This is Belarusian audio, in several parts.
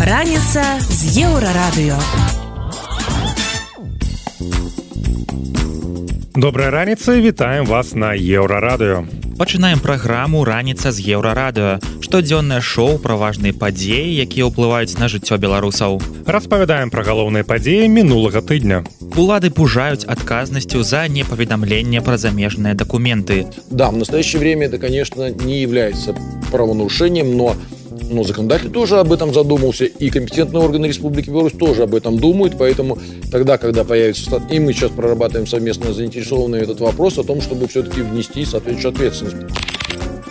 Раніца з еўрарадыё. Добрай раніцы вітаем вас на еўрарадыё. Пачынаем праграму раніца з еўрарадыё. Штодзённае шоу пра важныя падзеі, якія ўплываюць на жыццё беларусаў. Распавядаем пра галоўныя падзеі мінулага тыдня. Улады пужаюць адказнасцю за непаведамленне пра замежныя дакументы. Да, в настоящее время это, конечно, не является правонарушением, но но законодатель тоже об этом задумался, и компетентные органы Республики Беларусь тоже об этом думают, поэтому тогда, когда появится и мы сейчас прорабатываем совместно заинтересованные этот вопрос о том, чтобы все-таки внести соответствующую ответственность.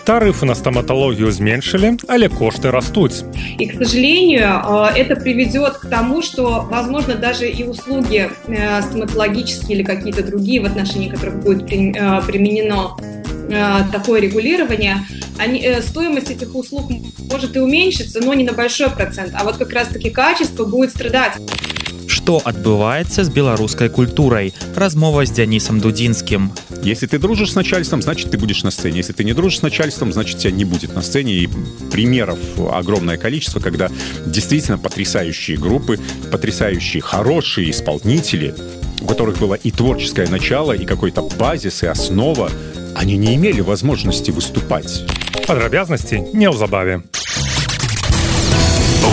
Тарифы на стоматологию зменшили, але кошты растут. И, к сожалению, э, это приведет к тому, что, возможно, даже и услуги э, стоматологические или какие-то другие, в отношении которых будет э, применено такое регулирование, они, стоимость этих услуг может и уменьшиться, но не на большой процент, а вот как раз-таки качество будет страдать. Что отбывается с белорусской культурой? Размова с Дянисом Дудинским. Если ты дружишь с начальством, значит, ты будешь на сцене. Если ты не дружишь с начальством, значит, тебя не будет на сцене. И примеров огромное количество, когда действительно потрясающие группы, потрясающие хорошие исполнители, у которых было и творческое начало, и какой-то базис, и основа, они не имели возможности выступать. Падрабязнасці неўзабаве.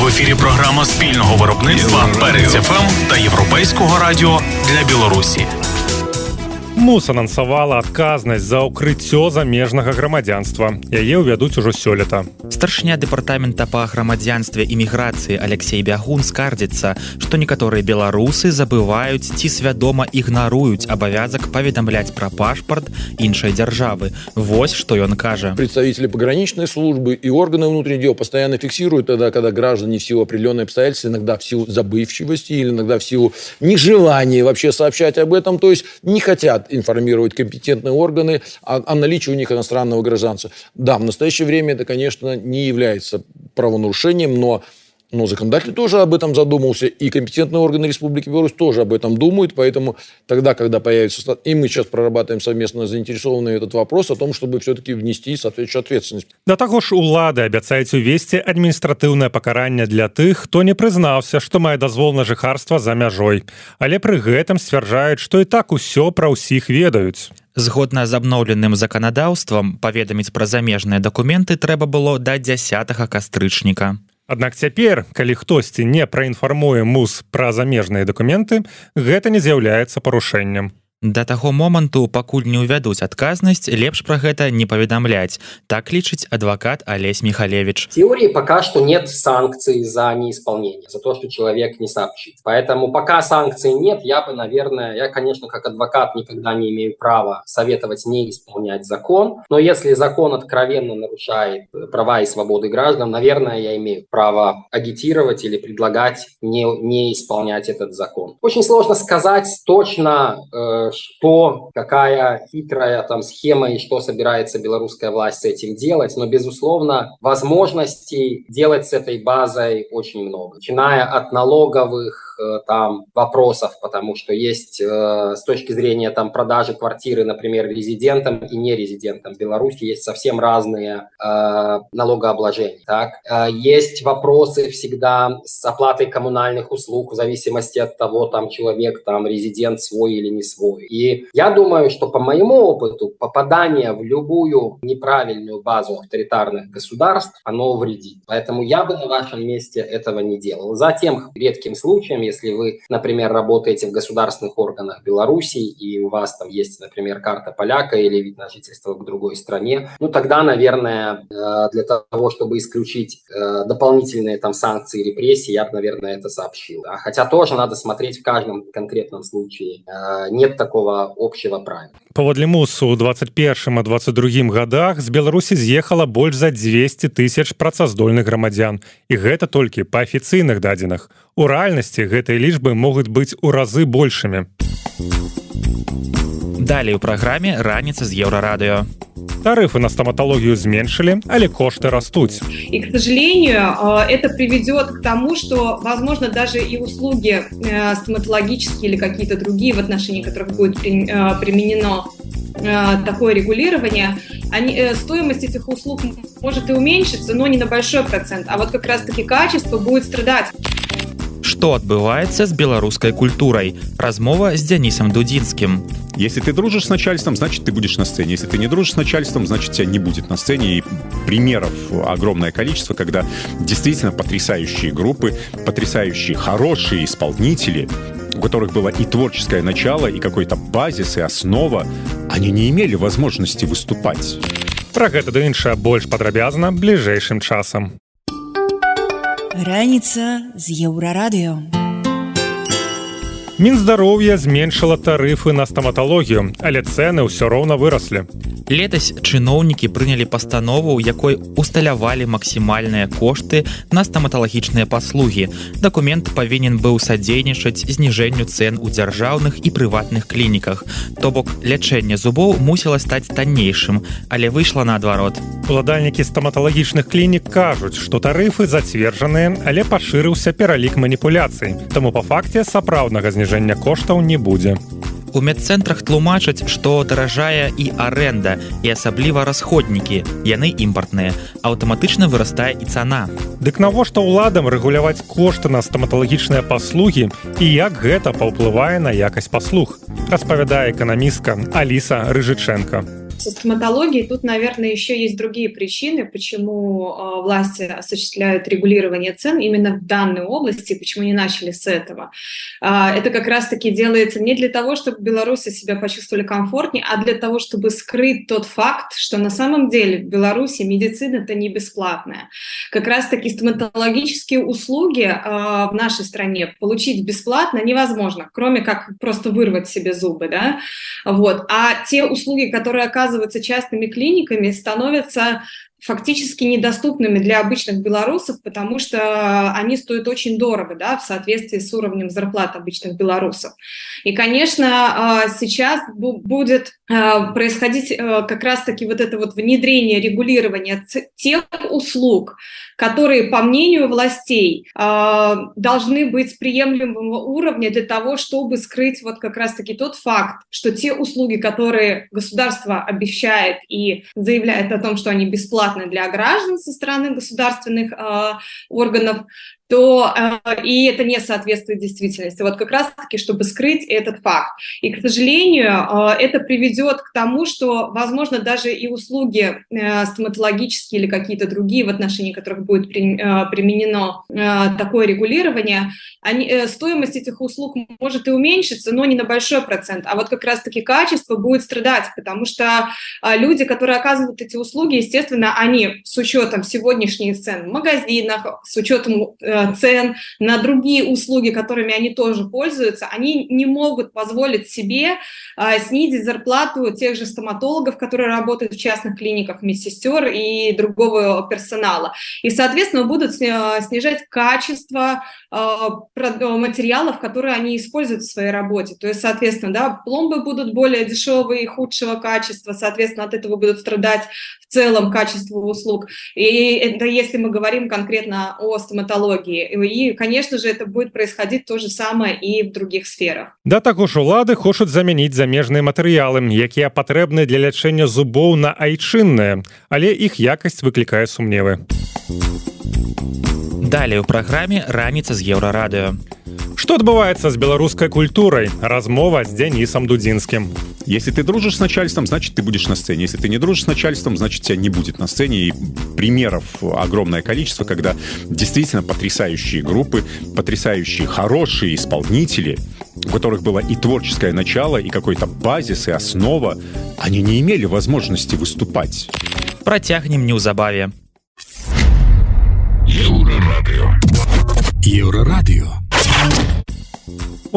В ефірі програма спільного виробництва Перець ФМ та Європейського радіо для Білорусі. Мус анансавала адказнасць за ўкрыццё замежнага грамадзянства. Яе ўвядуць ужо сёлета. Старшыня дэпартамента па грамадзянстве іміграцыі Алексей Бягун скардзіцца, што некаторыя беларусы забываюць ці свядома ігнаруюць абавязак паведамляць пра пашпарт іншай дзяржавы. Вось што ён кажа. Представители пограничной службы и органы внутренних дел постоянно фиксируют тогда, когда граждане в силу определенной обстоятельств, иногда в силу забывчивости или иногда в силу нежелания вообще сообщать об этом, то есть не хотят информировать компетентные органы о, о наличии у них иностранного гражданства. Да, в настоящее время это, конечно, не является правонарушением, но но законодатель тоже об этом задумался, и компетентные органы Республики Беларусь тоже об этом думают, поэтому тогда, когда появится... И мы сейчас прорабатываем совместно заинтересованный этот вопрос о том, чтобы все-таки внести соответствующую ответственность. Да таго ж улады абяцаюць увесці адміністратыўнае пакаранне для тых, хто не прызнаўся, што мае дазвол на жыхарства за мяжой. Але пры гэтым сцвярджаюць, што і так усё пра ўсіх ведаюць. Згодна з абноўленым заканадаўствам паведаміць пра замежныя дакументы трэба было да 10 кастрычніка. Аднак цяпер, калі хтосьці не праінфармуе мус пра замежныя дакументы, гэта не з'яўляецца парушэннем. Да таго моманту пакуль не ўвядуць адказнасць лепш пра гэта не паведамляць. Так лічыць адвокат Олесь Михалевич теории пока что нет санкций за неисполнение за то что человек не сообщит. Поэтому пока санкций нет я бы наверное я конечно как адвокат никогда не имею права советовать не исполнять закон но если закон откровенно нарушает права и свободы граждан наверное я имею право агитировать или предлагать не не исполнять этот закон. Очень сложно сказать точно э, что, какая хитрая там схема и что собирается белорусская власть с этим делать, но, безусловно, возможностей делать с этой базой очень много. Начиная от налоговых там вопросов, потому что есть э, с точки зрения там продажи квартиры, например, резидентам и нерезидентам Беларуси есть совсем разные э, налогообложения. Так? Э, есть вопросы всегда с оплатой коммунальных услуг в зависимости от того, там человек там резидент свой или не свой. И я думаю, что по моему опыту попадание в любую неправильную базу авторитарных государств, оно вредит. Поэтому я бы на вашем месте этого не делал. За тем редким случаем, если вы, например, работаете в государственных органах Беларуси, и у вас там есть, например, карта поляка или вид на жительство к другой стране, ну тогда, наверное, э, для того, чтобы исключить э, дополнительные там санкции и репрессии, я бы, наверное, это сообщил. Хотя тоже надо смотреть в каждом конкретном случае. Э, нет такого общего правила паводле мусу у 21 а 22 годах з беларусі з'ехала больш за 200 тысяч працаздольных грамадзян і гэта толькі па афіцыйных дадзеных у рэальнасці гэтай лічбы могуць быць у разы большымі далей у праграме раніца з еўрарадыё тарифы на стоматологию зменшили, але кошты растут. И, к сожалению, э, это приведет к тому, что, возможно, даже и услуги э, стоматологические или какие-то другие, в отношении которых будет э, применено такое регулирование, они, стоимость этих услуг может и уменьшиться, но не на большой процент, а вот как раз-таки качество будет страдать. Что адбываецца з беларускай культурай размова з дзянісам дудзінскім если ты дружишь с начальством значит ты будешь на сцене если ты не дружишь с начальством значит тебя не будет на сцене и примеров огромное количество когда действительно потрясающие группы потрясающие хорошие исполнители у которых было и творческое начало и какой-то базис и основа они не имели возможности выступать про гэта да іншая больш падрабязна бліжэйшым часам Раніца з еўрарадыё. Мінздароўя зменшыла тарыфы на стаматалогію, але цэны ўсё роўна выраслі. Летась чыноўнікі прынялі пастанову, у якой усталявалі максімальныя кошты на стаматалагічныя паслугі. Дакумент павінен быў садзейнічаць зніжэнню цэн у дзяржаўных і прыватных клініках. То бок лячэнне зубоў мусіла стаць таннейшым, але выйшла наадварот. Уладальнікі стаматалагічных клінік кажуць, што тарыфы зацверджаныя, але пашырыўся пералік маніпуляцый. Таму па факце сапраўднага зніжэння зніжэння коштаў не будзе. У медцэнтрах тлумачаць, што даражае і аренда і асабліва расходнікі, яны імпартныя, аўтаматычна вырастае і цана. Дык навошта ўладам рэгуляваць кошты на стаматалагічныя паслугі і як гэта паўплывае на якасць паслуг, распавядае эканамістка Аліса Рыжыченко со тут, наверное, еще есть другие причины, почему а, власти осуществляют регулирование цен именно в данной области, почему не начали с этого. А, это как раз-таки делается не для того, чтобы белорусы себя почувствовали комфортнее, а для того, чтобы скрыть тот факт, что на самом деле в Беларуси медицина это не бесплатная. Как раз-таки стоматологические услуги а, в нашей стране получить бесплатно невозможно, кроме как просто вырвать себе зубы, да, вот. А те услуги, которые оказываются оказываются частными клиниками, становятся фактически недоступными для обычных белорусов, потому что они стоят очень дорого, да, в соответствии с уровнем зарплат обычных белорусов. И, конечно, а, сейчас будет а, происходить а, как раз-таки вот это вот внедрение регулирования тех услуг, которые, по мнению властей, должны быть приемлемого уровня для того, чтобы скрыть вот как раз-таки тот факт, что те услуги, которые государство обещает и заявляет о том, что они бесплатны, бесплатно для граждан со стороны государственных э, органов, то э, и это не соответствует действительности. Вот как раз-таки, чтобы скрыть этот факт. И, к сожалению, э, это приведет к тому, что, возможно, даже и услуги э, стоматологические или какие-то другие, в отношении которых будет при, э, применено э, такое регулирование, они, э, стоимость этих услуг может и уменьшиться, но не на большой процент. А вот как раз-таки качество будет страдать, потому что э, люди, которые оказывают эти услуги, естественно, они с учетом сегодняшних цен в магазинах, с учетом э, цен на другие услуги, которыми они тоже пользуются, они не могут позволить себе э, снизить зарплату тех же стоматологов, которые работают в частных клиниках, медсестер и другого персонала. И, соответственно, будут снижать качество э, материалов, которые они используют в своей работе. То есть, соответственно, да, пломбы будут более дешевые и худшего качества, соответственно, от этого будут страдать в целом качество услуг. И это если мы говорим конкретно о стоматологии технологии. И, конечно же, это будет происходить то же самое и в других сферах. Да таго ж улады хочуць замяніць замежныя матэрыялы, якія патрэбны для лячэння зубоў на айчынныя, але іх якасць выклікае сумневы. Далее ў праграме раніца з еўрарадыё. Что адбываецца з беларускай культурай размова з дзянісам дудзінскім если ты дружишь с начальством значит ты будешь на сцене если ты не дружишь с начальством значит тебя не будет на сцене и примеров огромное количество когда действительно потрясающие группы потрясающие хорошие исполнители у которых было и творческое начало и какой-то базис и основа они не имели возможности выступать протягнем неўзабаве еўрарадыо еўрарадыо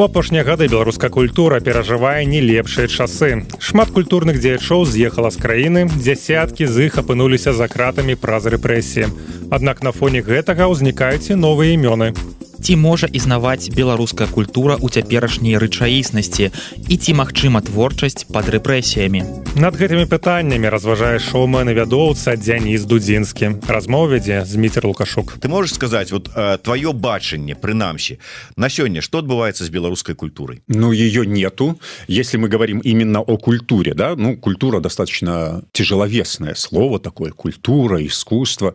У апошнія гады беларуская культура перажывае не лепшыя часы. Шмат культурных дзеячоў з'ехала з краіны, дзясяткі з іх апынуліся за кратамі праз рэпрэсіі. Аднак на фоне гэтага ўзнікаюць і новыя імёны. Ці можа існаваць беларуская культура ў цяперашняй рэчаіснасці і ці магчыма творчасць пад рэпрэсіямі. Над гэтымі пытаннямі разважае шоумен і вядоўца дзяніс дудзінскі. Размоў вядзе зміцер лукашук. Ты можешь сказать вот твоё бачанне прынамсі на сёння что адбываецца з беларускай культурай? Ну ее нету. Если мы говорим именно о культуре да ну культура достаточно тяжеловесное слово такое культура искусство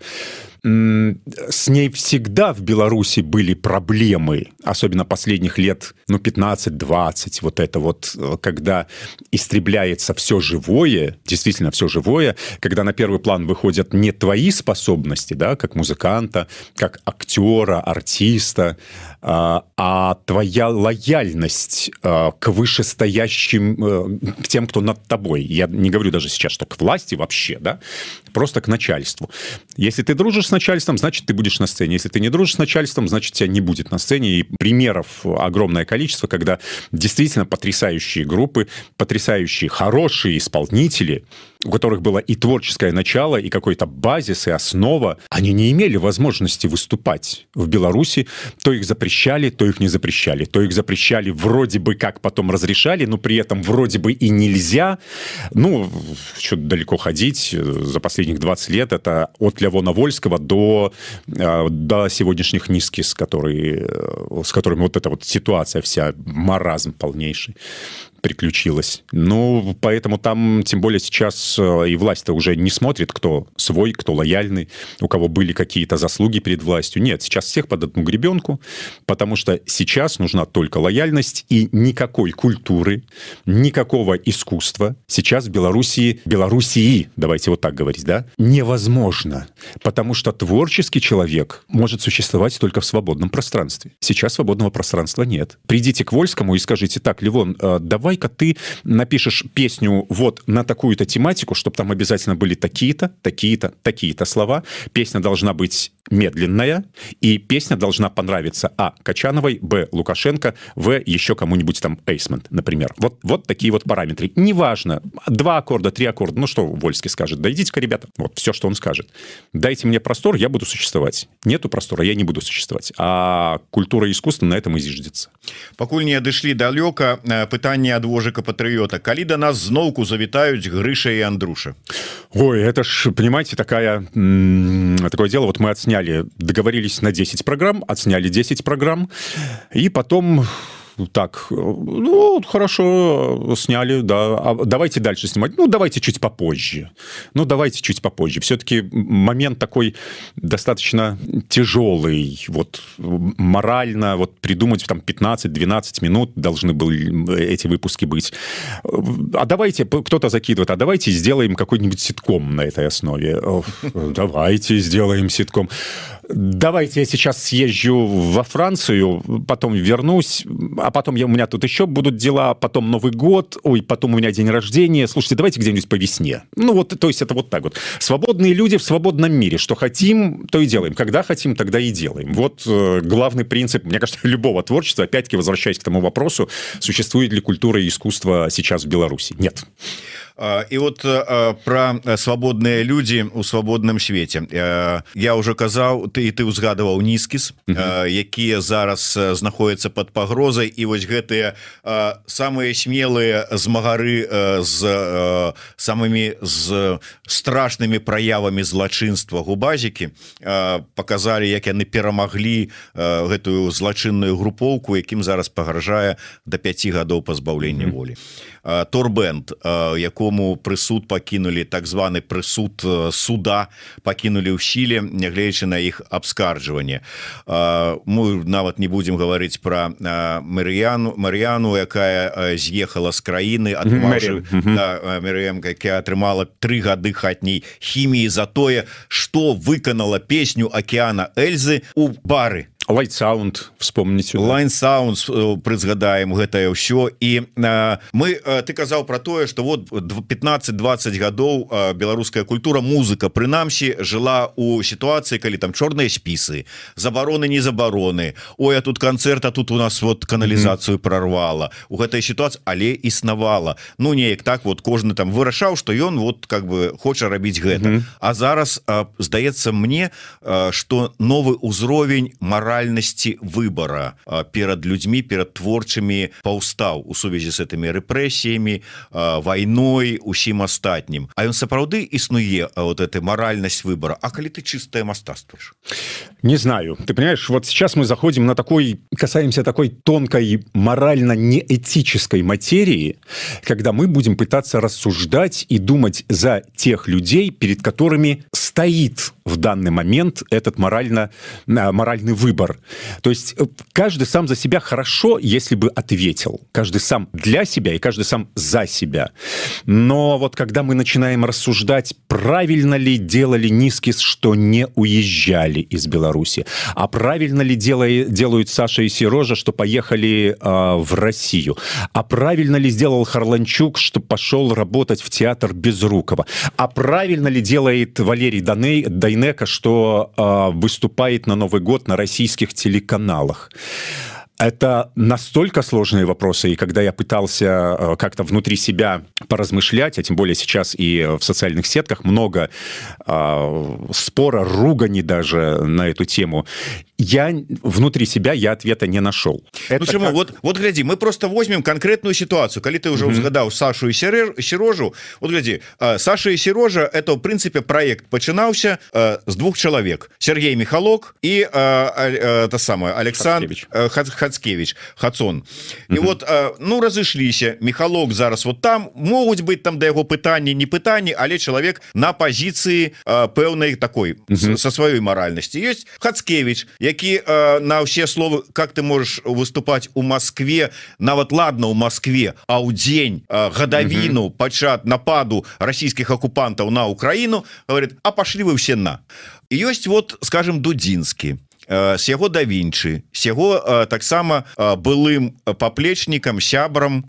с ней всегда в Беларуси были проблемы, особенно последних лет, ну, 15-20, вот это вот, э, когда истребляется все живое, действительно все живое, когда на первый план выходят не твои способности, да, как музыканта, как актера, артиста, а, а твоя лояльность а, к вышестоящим, э, к тем, кто над тобой. Я не говорю даже сейчас, что к власти вообще, да, просто к начальству. Если ты дружишь с начальством, значит, ты будешь на сцене. Если ты не дружишь с начальством, значит, тебя не будет на сцене. И примеров огромное количество, когда действительно потрясающие группы, потрясающие, хорошие исполнители, у которых было и творческое начало, и какой-то базис, и основа, они не имели возможности выступать в Беларуси. То их запрещали, то их не запрещали. То их запрещали вроде бы как потом разрешали, но при этом вроде бы и нельзя. Ну, что далеко ходить. За последних 20 лет это от Левона Вольского до, э, до сегодняшних низкис, которые, э, с которыми вот эта вот ситуация вся, маразм полнейший приключилась. Ну, поэтому там, тем более сейчас э, и власть-то уже не смотрит, кто свой, кто лояльный, у кого были какие-то заслуги перед властью. Нет, сейчас всех под одну гребенку, потому что сейчас нужна только лояльность и никакой культуры, никакого искусства сейчас в Белоруссии, Белоруссии, давайте вот так говорить, да, невозможно, потому что творческий человек может существовать только в свободном пространстве. Сейчас свободного пространства нет. Придите к Вольскому и скажите, так, Левон, э, давай давай-ка ты напишешь песню вот на такую-то тематику, чтобы там обязательно были такие-то, такие-то, такие-то слова. Песня должна быть медленная, и песня должна понравиться А. Качановой, Б. Лукашенко, В. еще кому-нибудь там Эйсмент, например. Вот, вот такие вот параметры. Неважно, два аккорда, три аккорда, ну что Вольский скажет, да идите-ка, ребята, вот все, что он скажет. Дайте мне простор, я буду существовать. Нету простора, я не буду существовать. А культура и искусство на этом и зиждется. Пакуль не дошли далёка, э, пытанне ад вожыка патрыёта калі да нас зноўку завітаюць грыша и Андруша Ой это ж понимаете такая такое дело вот мы отсняли договорились на 10 программ отсняли 10 программ и потом так, ну, хорошо, сняли, да, а давайте дальше снимать. Ну, давайте чуть попозже. Ну, давайте чуть попозже. Все-таки момент такой достаточно тяжелый, вот, морально, вот, придумать там 15-12 минут должны были эти выпуски быть. А давайте, кто-то закидывает, а давайте сделаем какой-нибудь ситком на этой основе. Давайте сделаем ситком давайте я сейчас съезжу во Францию, потом вернусь, а потом я, у меня тут еще будут дела, потом Новый год, ой, потом у меня день рождения. Слушайте, давайте где-нибудь по весне. Ну вот, то есть это вот так вот. Свободные люди в свободном мире. Что хотим, то и делаем. Когда хотим, тогда и делаем. Вот э, главный принцип, мне кажется, любого творчества, опять-таки возвращаясь к тому вопросу, существует ли культура и искусство сейчас в Беларуси? Нет. І вот про свабодныя людзі у свабодным свеце я уже казаў ты і ты узгадываў нізкіс якія зараз знаходяцца под пагрозай. І вось гэтыя самыя смелыя змагары з самымі з страшнымі праявамі злачынства губазікі показалі як яны перамаглі гэтую злачынную групоўку якім зараз пагражае до 5 гадоў пазбаўлення волі. Торбенд якому прысуд пакінулі так званы прысуд суда пакінулі ў сіле нягледзячы на іх абскарджванне. Мы нават не будемм гаварыць про Марыяну Марыяну якая з'ехала з краіны ад Мрем якая атрымала три гады хатняй хіміі за тое что выканала песню океана Эльзы у пары Light Sound вспомніць Line Sound прызгадаем гэтае ўсё. І а, мы а, ты казаў про тое что вот 15-20 гадоў беларуская культура музыка прынамсі жыла у сітуацыі калі там чорныя спісы забароны не забароны. Ой а тут канцэрта тут у нас вот каналізацыю mm -hmm. прорвала у гэтай сітуацыі але існавала. Ну неяк так вот кожны там вырашаў что ён вот как бы хоча рабіць гэта. Mm -hmm. А зараз а, здаецца мне что новы ўзровень мара маральнасці выбора перад людзьмі перад творчымі паўстаў у сувязі з этими рэпрэсіямі вайной усім астатнім. А ён сапраўды існуе вот этой маральнасць выбора А калі ты чыстае мастацтва не знаю. Ты понимаешь вот сейчас мы заходим на такой касаемся такой тонкой морально неэтической материи когда мы будем пытаться рассуждать и думать за тех людей перед которыми стоит в данный момент этот морально моральный выбор то есть э, каждый сам за себя хорошо если бы ответил. Каждый сам для себя и каждый сам за себя. Но вот когда мы начинаем рассуждать правильно ли делали низкий что не уезжали из беларуси? А правильно ли делает делают саша и серожа что поехали э, в россию? А правильно ли сделал харланчук что пошел работать в театр безрукова? А правильно ли делает валерий дайнека что э, выступает на новый год на российских телеканалах это настолько сложные вопросы и когда я пытался э, как-то внутри себя поразмышлять а тем более сейчас и в социальных сетках много э, спора ругани даже на эту тему я внутри себя я ответа не нашел. Ну, это как... вот вот гляди мы просто возьмем конкретную ситуацию. Коли ты уже узгадаў Сашу и сирожу вот гляди Саша и сирожа это в принципе проект пачынаўся с двух человек. Сергей михалок и это самое Александр хацкевич хацон. И вот ну разышліся михалок зараз вот там. Могуць быть там до яго пытання не пытанні але человек на позиции пэўнай такой со сваёй моральности есть хацкевич які э, на все словы как ты можешь выступать у Москве нават ладно у Москве а у дзень э, гадавіну пачат нападу российских оккупантаў на Украину говорит а пошли вы все на ёсць вот скажем дудзінскі с яго да вінчы с яго таксама былым паплечнікам сябрам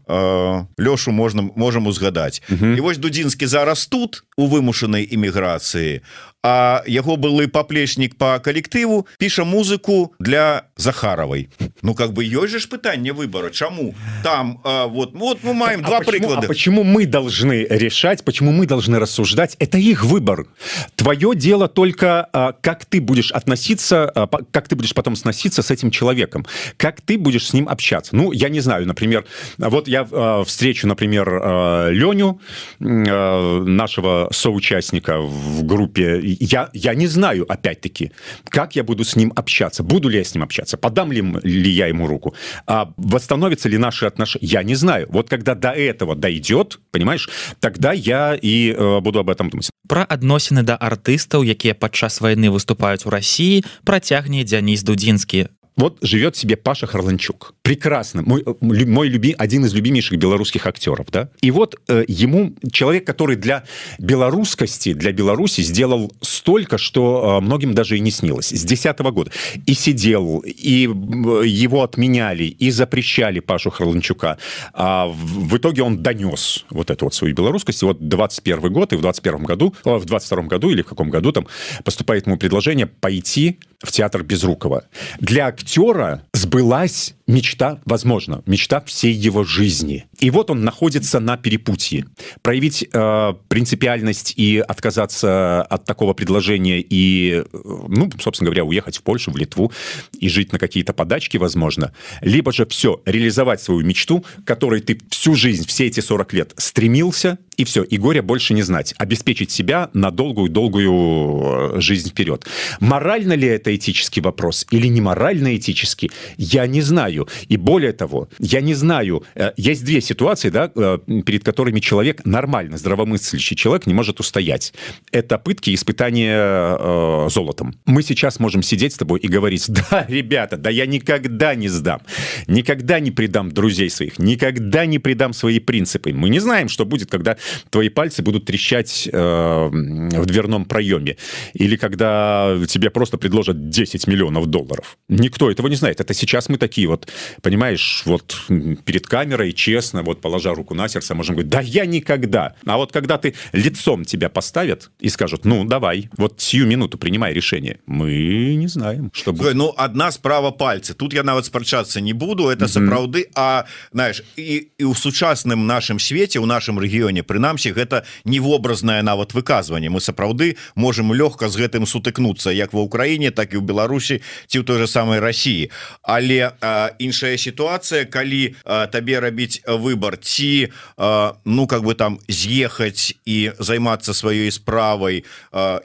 лёшу можна можам узгадаць. І вось дудзінскі зараз тут у вымушанай эміграцыі а яго былы паплечнік по калектыву піша музыку для захаровой Ну как бы ёсць же ж пытанне выбора Чаму? Там а, вот вот мы маем так, два а прыклада. а почему мы должны решать почему мы должны рассуждать? Это их выбор. Твое дело только а, как ты будешь относиться а, как ты будешь потом сноситься с этим человеком. Как ты будешь с ним общаться. Ну я не знаю например вот я а, встречу например а, Леню а, нашего соучастника в группе я я не знаю опять-таки как я буду с ним общаться буду ли я с ним общаться подам ли ли я ему руку а восстановится ли наши отношения я не знаю. Вот когда до этого дойдет понимаешь тогда я и э, буду об этом думать. Про адносіны да артыстаў якія падчас войны выступаюць у России процягне Дзяніс дудзінскі вот живет себе Паша Харланчук. Прекрасно. Мой мой люби один из любимейших белорусских актеров да? И вот э, ему человек который для белорусскости для Беларуси сделал столько что э, многим даже и не снилось. С десятого года. И сидел и э, его отменяли и запрещали Пашу Харланчука. А в итоге он донес вот эту вот свою белорусскость. И вот 21 год и в 21 году в 22 году или в каком году там поступает ему предложение пойти в театр безрукова. Для актера сбылась мечта возможно мечта всей его жизни. И вот он находится на перепутье. Проявить э, принципиальность и отказаться от такого предложения и ну собственно говоря уехать в Польшу в Литву и жить на какие-то подачки возможно. Либо же все реализовать свою мечту которой ты всю жизнь все эти 40 лет стремился и все и горя больше не знать. Обеспечить себя на долгую долгую э, жизнь вперед морально ли это этический вопрос или не морально этический я не знаю. И более того я не знаю э, есть две ситуации да э, перед которыми человек нормально здравомыслящий человек не может устоять. Это пытки испытания э, золотом. Мы сейчас можем сидеть с тобой и говорить да ребята да я никогда не сдам никогда не предам друзей своих никогда не предам свои принципы мы не знаем что будет когда твои пальцы будут трещать э, в дверном проеме или когда тебе просто предложат 10 миллионов долларов. Никто этого не знает. Это сейчас мы такие вот понимаешь вот перед камерой честно вот положа руку на сердце можем говорить да я никогда а вот когда ты лицом тебя поставят и скажут ну давай вот сию минуту принимай решение мы не знаем чтобы ну одна справа пальцы. Тут я нават спрачацца не буду это сапраўды. А знаешь і, і у сучасным нашим свете у нашем рэгіёне прынамсі гэта невобразная нават выказванне мы сапраўды можем лёгка з гэтым сутыкнуться як ва Украіне так і ў Беларусі ці ў той же самой России але іншая ситуация калі а, табе рабіць выбор ці а, ну как бы там з'ехаць і займацца сваёй справай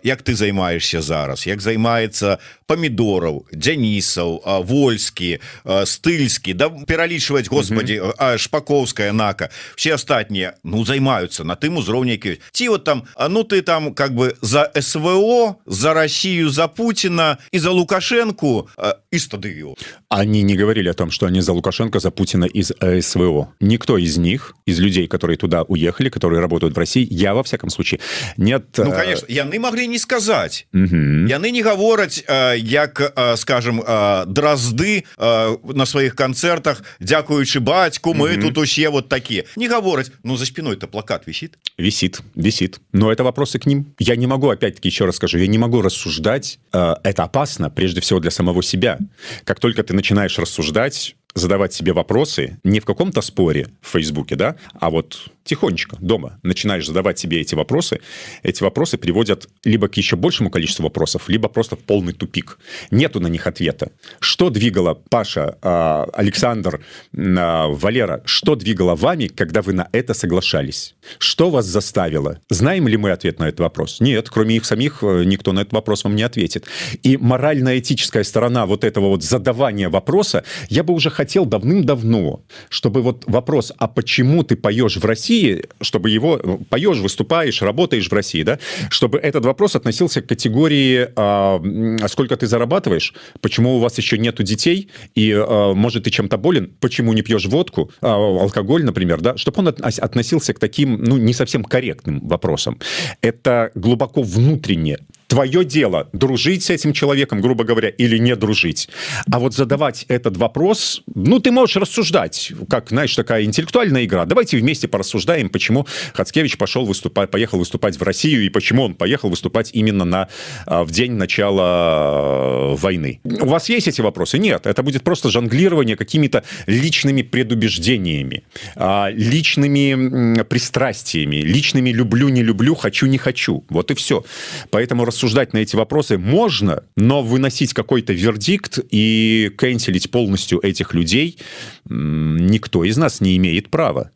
як ты займаешься зараз? Як займаецца помидораў дзянісаў вольскі стыльскі да пералічваць Господи шпаковская нака все астатнія ну займаются на тым узроўні ці вот там А ну ты там как бы за СВО за Россию за Путина и за лукашенко и стадыю они не говорили о том что они за лукашенко за Путина из СВО. Никто из них из людей которые туда уехали которые работают в России я во всяком случае нет ну, конечно яны могли не сказать. Яны не гавораць як скажем дразды на сваіх концертах дзякуючы бацьку мы тут усе вот такие. Не гавораць ну за спиной это плакат висит. Висит висит. Но это вопросы к ним. Я не могу опять-таки еще раз скажу я не могу рассуждать это опасно прежде всего для самого себя. Как только ты начинаешь рассуждать задавать себе вопросы не в каком-то споре в Фейсбуке, да, а вот тихонечко дома начинаешь задавать себе эти вопросы, эти вопросы приводят либо к еще большему количеству вопросов, либо просто в полный тупик. Нету на них ответа. Что двигало Паша, а, Александр, а, Валера, что двигало вами, когда вы на это соглашались? Что вас заставило? Знаем ли мы ответ на этот вопрос? Нет, кроме их самих э, никто на этот вопрос вам не ответит. И морально-этическая сторона вот этого вот задавания вопроса, я бы уже хотел давным-давно, чтобы вот вопрос, а почему ты поешь в России, чтобы его ну, поешь, выступаешь, работаешь в России, да, чтобы этот вопрос относился к категории, а, сколько ты зарабатываешь, почему у вас еще нету детей, и, а, может, ты чем-то болен, почему не пьешь водку, а, алкоголь, например, да, чтобы он относился к таким, ну, не совсем корректным вопросам. Это глубоко внутренне твое дело дружить с этим человеком, грубо говоря, или не дружить. А вот задавать этот вопрос, ну, ты можешь рассуждать, как, знаешь, такая интеллектуальная игра. Давайте вместе порассуждаем, почему Хацкевич пошел выступать, поехал выступать в Россию, и почему он поехал выступать именно на, а, в день начала войны. У вас есть эти вопросы? Нет. Это будет просто жонглирование какими-то личными предубеждениями, а, личными пристрастиями, личными люблю, не люблю, хочу, не хочу. Вот и все. Поэтому рассуждать рассуждать на эти вопросы можно, но выносить какой-то вердикт и кэнселить полностью этих людей никто из нас не имеет права.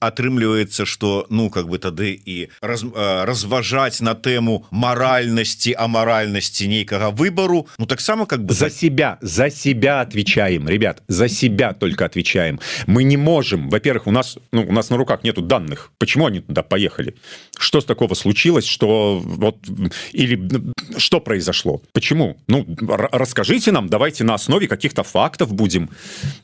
Отрымливается, что ну как бы тады и раз, разважать на тему моральности, аморальности некого выбору, ну так само как бы за себя, за себя отвечаем, ребят, за себя только отвечаем. Мы не можем, во-первых, у нас, ну, у нас на руках нету данных, почему они туда поехали, что с такого случилось, что вот или что произошло? Почему? Ну, расскажите нам, давайте на основе каких-то фактов будем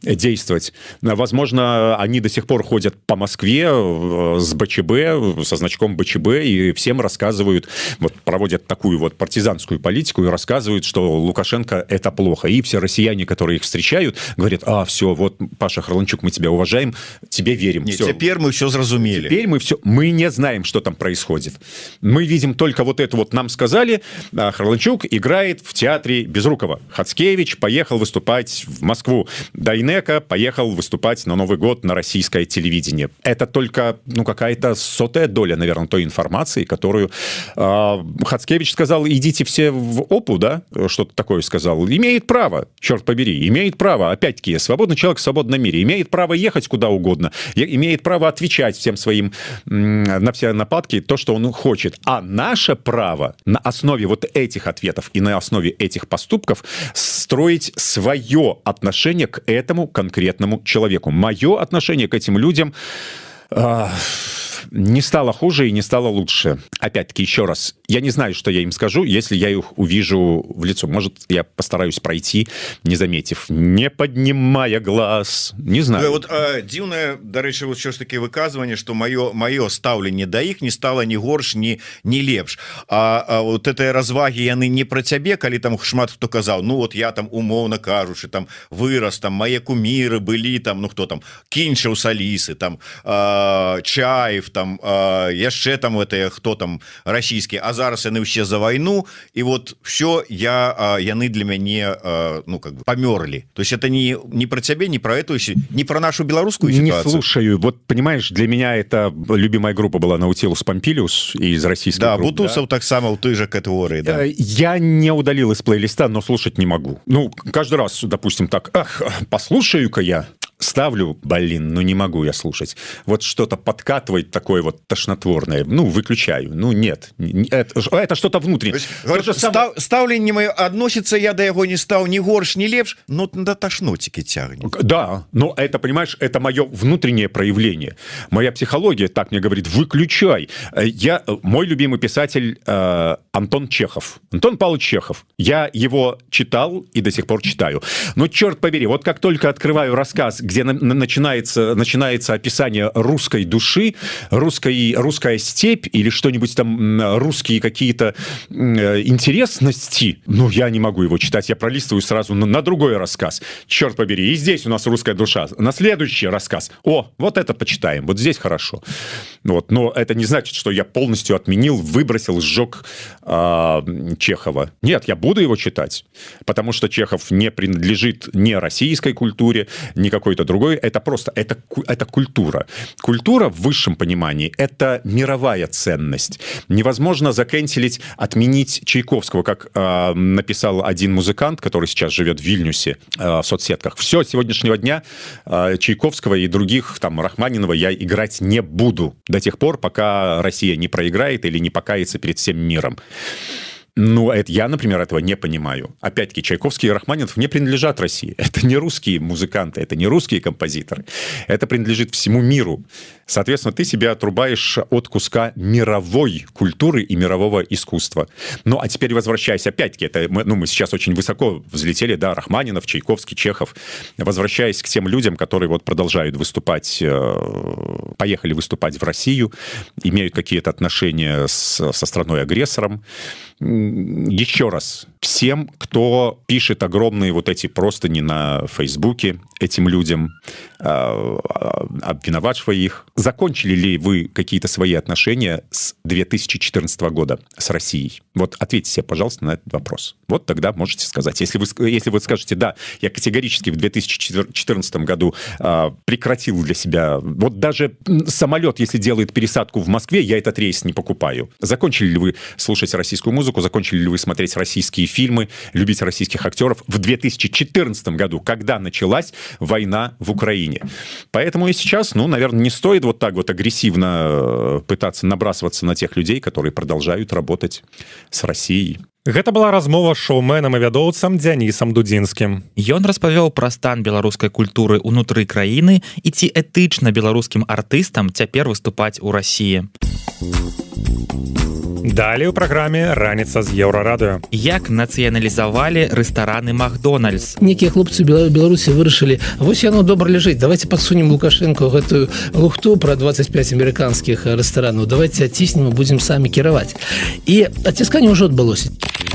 действовать. Возможно, они до сих пор ходят по Москве э, с БЧБ, со значком БЧБ, и всем рассказывают, вот проводят такую вот партизанскую политику и рассказывают, что Лукашенко — это плохо. И все россияне, которые их встречают, говорят, а, все, вот, Паша Харланчук, мы тебя уважаем, тебе верим. Нет, все. теперь мы все зразумели. Теперь мы все, мы не знаем, что там происходит. Мы видим только вот это вот нам сказали, Харланчук играет в театре Безрукова. Хацкевич поехал выступать в Москву. Дайнека поехал выступать на Новый год на российское телевидение. Это только ну, какая-то сотая доля, наверное, той информации, которую э, Хацкевич сказал, идите все в ОПУ, да, что-то такое сказал. Имеет право, черт побери, имеет право. Опять-таки, свободный человек в свободном мире. Имеет право ехать куда угодно. Имеет право отвечать всем своим на все нападки то, что он хочет. А наше право на основе вот этих ответов и на основе этих поступков строить свое отношение к этому конкретному человеку. Мое отношение к этим людям... Э не стало хуже и не стало лучше. Опять-таки еще раз я не знаю что я им скажу если я их увижу в лицо. Может я постараюсь пройти не заметив не поднимая глаз. Не знаю. Вот дзіўная дарэчы вот що ж таки выказывание что мое мое стаўленне да іх не стало ни горш ни не лепш. А, а вот этой разваги яны не про цябе калі там шмат хто казаў Ну вот я там умоўно кажучы там вырос там мае куміры былі там ну хто там кінчыў салісы там э, чаев там яшчэ там это хто там расійскі А зараз яны ўсе за войну і вот все я э, яны для мяне э, ну как бы памёрлі то есть это не не про цябе не про эту не про нашу беларускую не слушаю. Вот понимаешь для меня это любимая группа была наутилус помпилиус из российской да, бутусов да? таксама у той же категории да. Э, я не удалил из плейлиста но слушать не могу. Ну каждый раз допустим так ах, послушаю-ка я ставлю блин ну не могу я слушать. Вот что-то подкатывает такое вот тошнотворное. Ну выключаю. Ну нет. Это, это что-то внутреннее. Сам... ставленне мое относится я до яго не стал ни горш не лепш но до тошнотики тягнет да но это понимаешь это мое внутреннее проявление. Моя психология так мне говорит выключай я мой любимый писатель э, Антон Чехов. Антон Павлович Чехов. Я его читал и до сих пор читаю. Но черт побери вот как только открываю рассказ где на, начинается начинается описание русской души русской русская степь или что-нибудь там русские какие-то интересности. Ну я не могу его читать я пролистываю сразу на, на другой рассказ. Черт побери и здесь у нас русская душа. На следующий рассказ. О вот это почитаем вот здесь хорошо. Вот но это не значит что я полностью отменил выбросил сжег э, чехова. Нет я буду его читать потому что чехов не принадлежит не российской культуре никакой какой-то другой это просто это это культура. Культура в высшем понимании это мировая ценность. Невозможно закенселить отменить чайковского как э, написал один музыкант который сейчас живет в вильнюсе э, в соцсетках. Все сегодняшнего дня э, чайковского и других там рахманинова я играть не буду до тех пор пока россия не проиграет или не покается перед всем миром Ну, это я, например, этого не понимаю. Опять-таки, Чайковский и Рахманинов не принадлежат России. Это не русские музыканты, это не русские композиторы. Это принадлежит всему миру. Соответственно, ты себя отрубаешь от куска мировой культуры и мирового искусства. Ну, а теперь возвращаясь, опять-таки, это мы, ну, мы сейчас очень высоко взлетели, да, Рахманинов, Чайковский, Чехов. Возвращаясь к тем людям, которые вот продолжают выступать, э, поехали выступать в Россию, имеют какие-то отношения с, со страной-агрессором, еще раз всем кто пишет огромные вот эти просто не на фейсбуке этим людям обвиновавшего их. Закончили ли вы какие-то свои отношения с 2014 года с россией? Вот ответьте себе пожалуйста на этот вопрос. Вот тогда можете сказать. Если вы если вы скажете да я категорически в 2014 году э, прекратил для себя вот даже самолет если делает пересадку в москве я этот рейс не покупаю. Закончили ли вы слушать российскую музыку? Закончили ли вы смотреть российские фильмы? Любить российских актеров? В 2014 году когда началась война в Украине поэтому и сейчас ну наверное не стоит вот так вот агрессивно э, пытаться набрасываться на тех людей которые продолжают работать с Россией Гэта была размова шоуменам і вядоўцам дзянісам дудзінскім. Ён распавёў пра стан беларускай культуры ўнутры краіны і ці этычна беларускім артыстам цяпер выступаць у рассіі. Далей у праграме раніца з еўрарадыё. Як нацыяналізавалі рэстараны Макдональдс. Некія хлопцы Беларусі вырашылі вось яно добра ляжыць давайте падсунем лукашенко гэтую лухту пра 25 амерыканскіх рэстаранаў давайте аціснем будзем самі кіраваць. І адцісканне ўжо адбылося.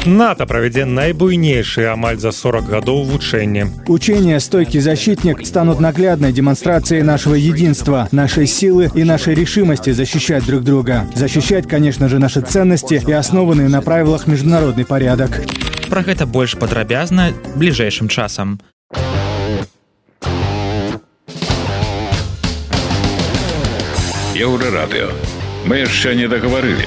НАТО правядзе найбуйнейшие амаль за 40 гадоў вучэння. Учения «Стойкий защитник» станут наглядной демонстрацией нашего единства, нашей силы и нашей решимости защищать друг друга. Защищать, конечно же, наши ценности и основанные на правилах международный порядок. Про гэта больш падрабязна бліжэйшым часам. Еўрарадыё. Мы яшчэ не дагаварылі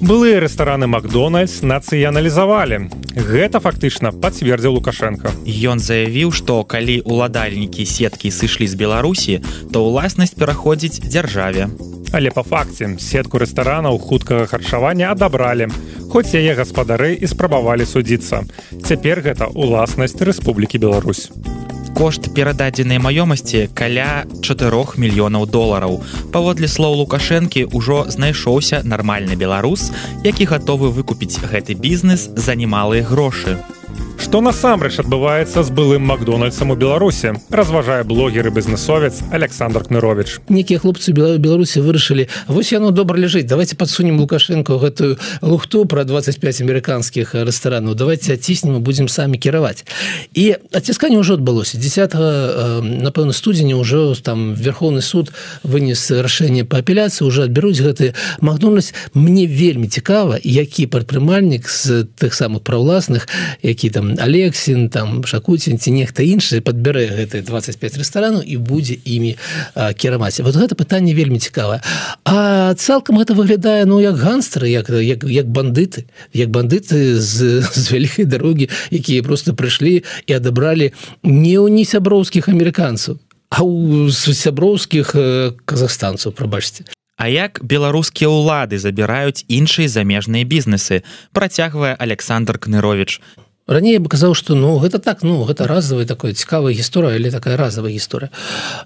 былыя рэстараны макдональдс нацыяналізавалі гэта фактычна пацвердзіў лукашенко ён заявіў што калі уладальнікі сеткі сышлі з беларусі то ўласнасць пераходзіць дзяржаве але по факце сетку рэстаранаў хуткага харчавання адабралі. Хоць яе гаспадары і спрабавалі судзіцца. Цяпер гэта ўласнасць Рэспублікі Беларусь. Кошт перададзенай маёмасці каля 4 мільёнаў долараў. Паводле слоў лукашэнкі ўжо знайшоўся нармальны беларус які гатовы выкупіць гэты бізнес за немалыя грошы Што насамрэч адбываецца з былым макдональдсам у беларусе разважае блогер і бізнесовец александр кнырович некія хлопцы беларусі вырашылі вось яно добра ляжыць давайте подсунем лукашенко гэтую лухту про 25 амерыканскіх рэстаранаў. Давайте аціснем будзем самі кіраваць. І адцісканне ўжо адбылося. 10 напэўна студзеня ўжо там верховны суд вынес рашэнне па апеляцыі уже адбяруць гэты макдональдс. Мне вельмі цікава які прадпрымальнік з тых самых праўласных які там алексін там шакуцін ці нехта іншы подбярэ гэты 25 рэстаранаў і будзе імі кіраваць. Вот гэта пытанне вельмі цікавае. А цалкам гэта выглядае ну як ганстары як як, як бандыты як бандыты з, з вялікай дарогі якія просто прыйшлі і адабралі не ў не сяброўскіх амерыканцаў а у сяброўскіх казахстанцаў прабачце. А як беларускія ўлады забіраюць іншыя замежныя бізнесы працягвае александр кнырович раней бы казаў что ну гэта так ну гэта разовая такое цікавая гісторыя или такая разовая гісторыя.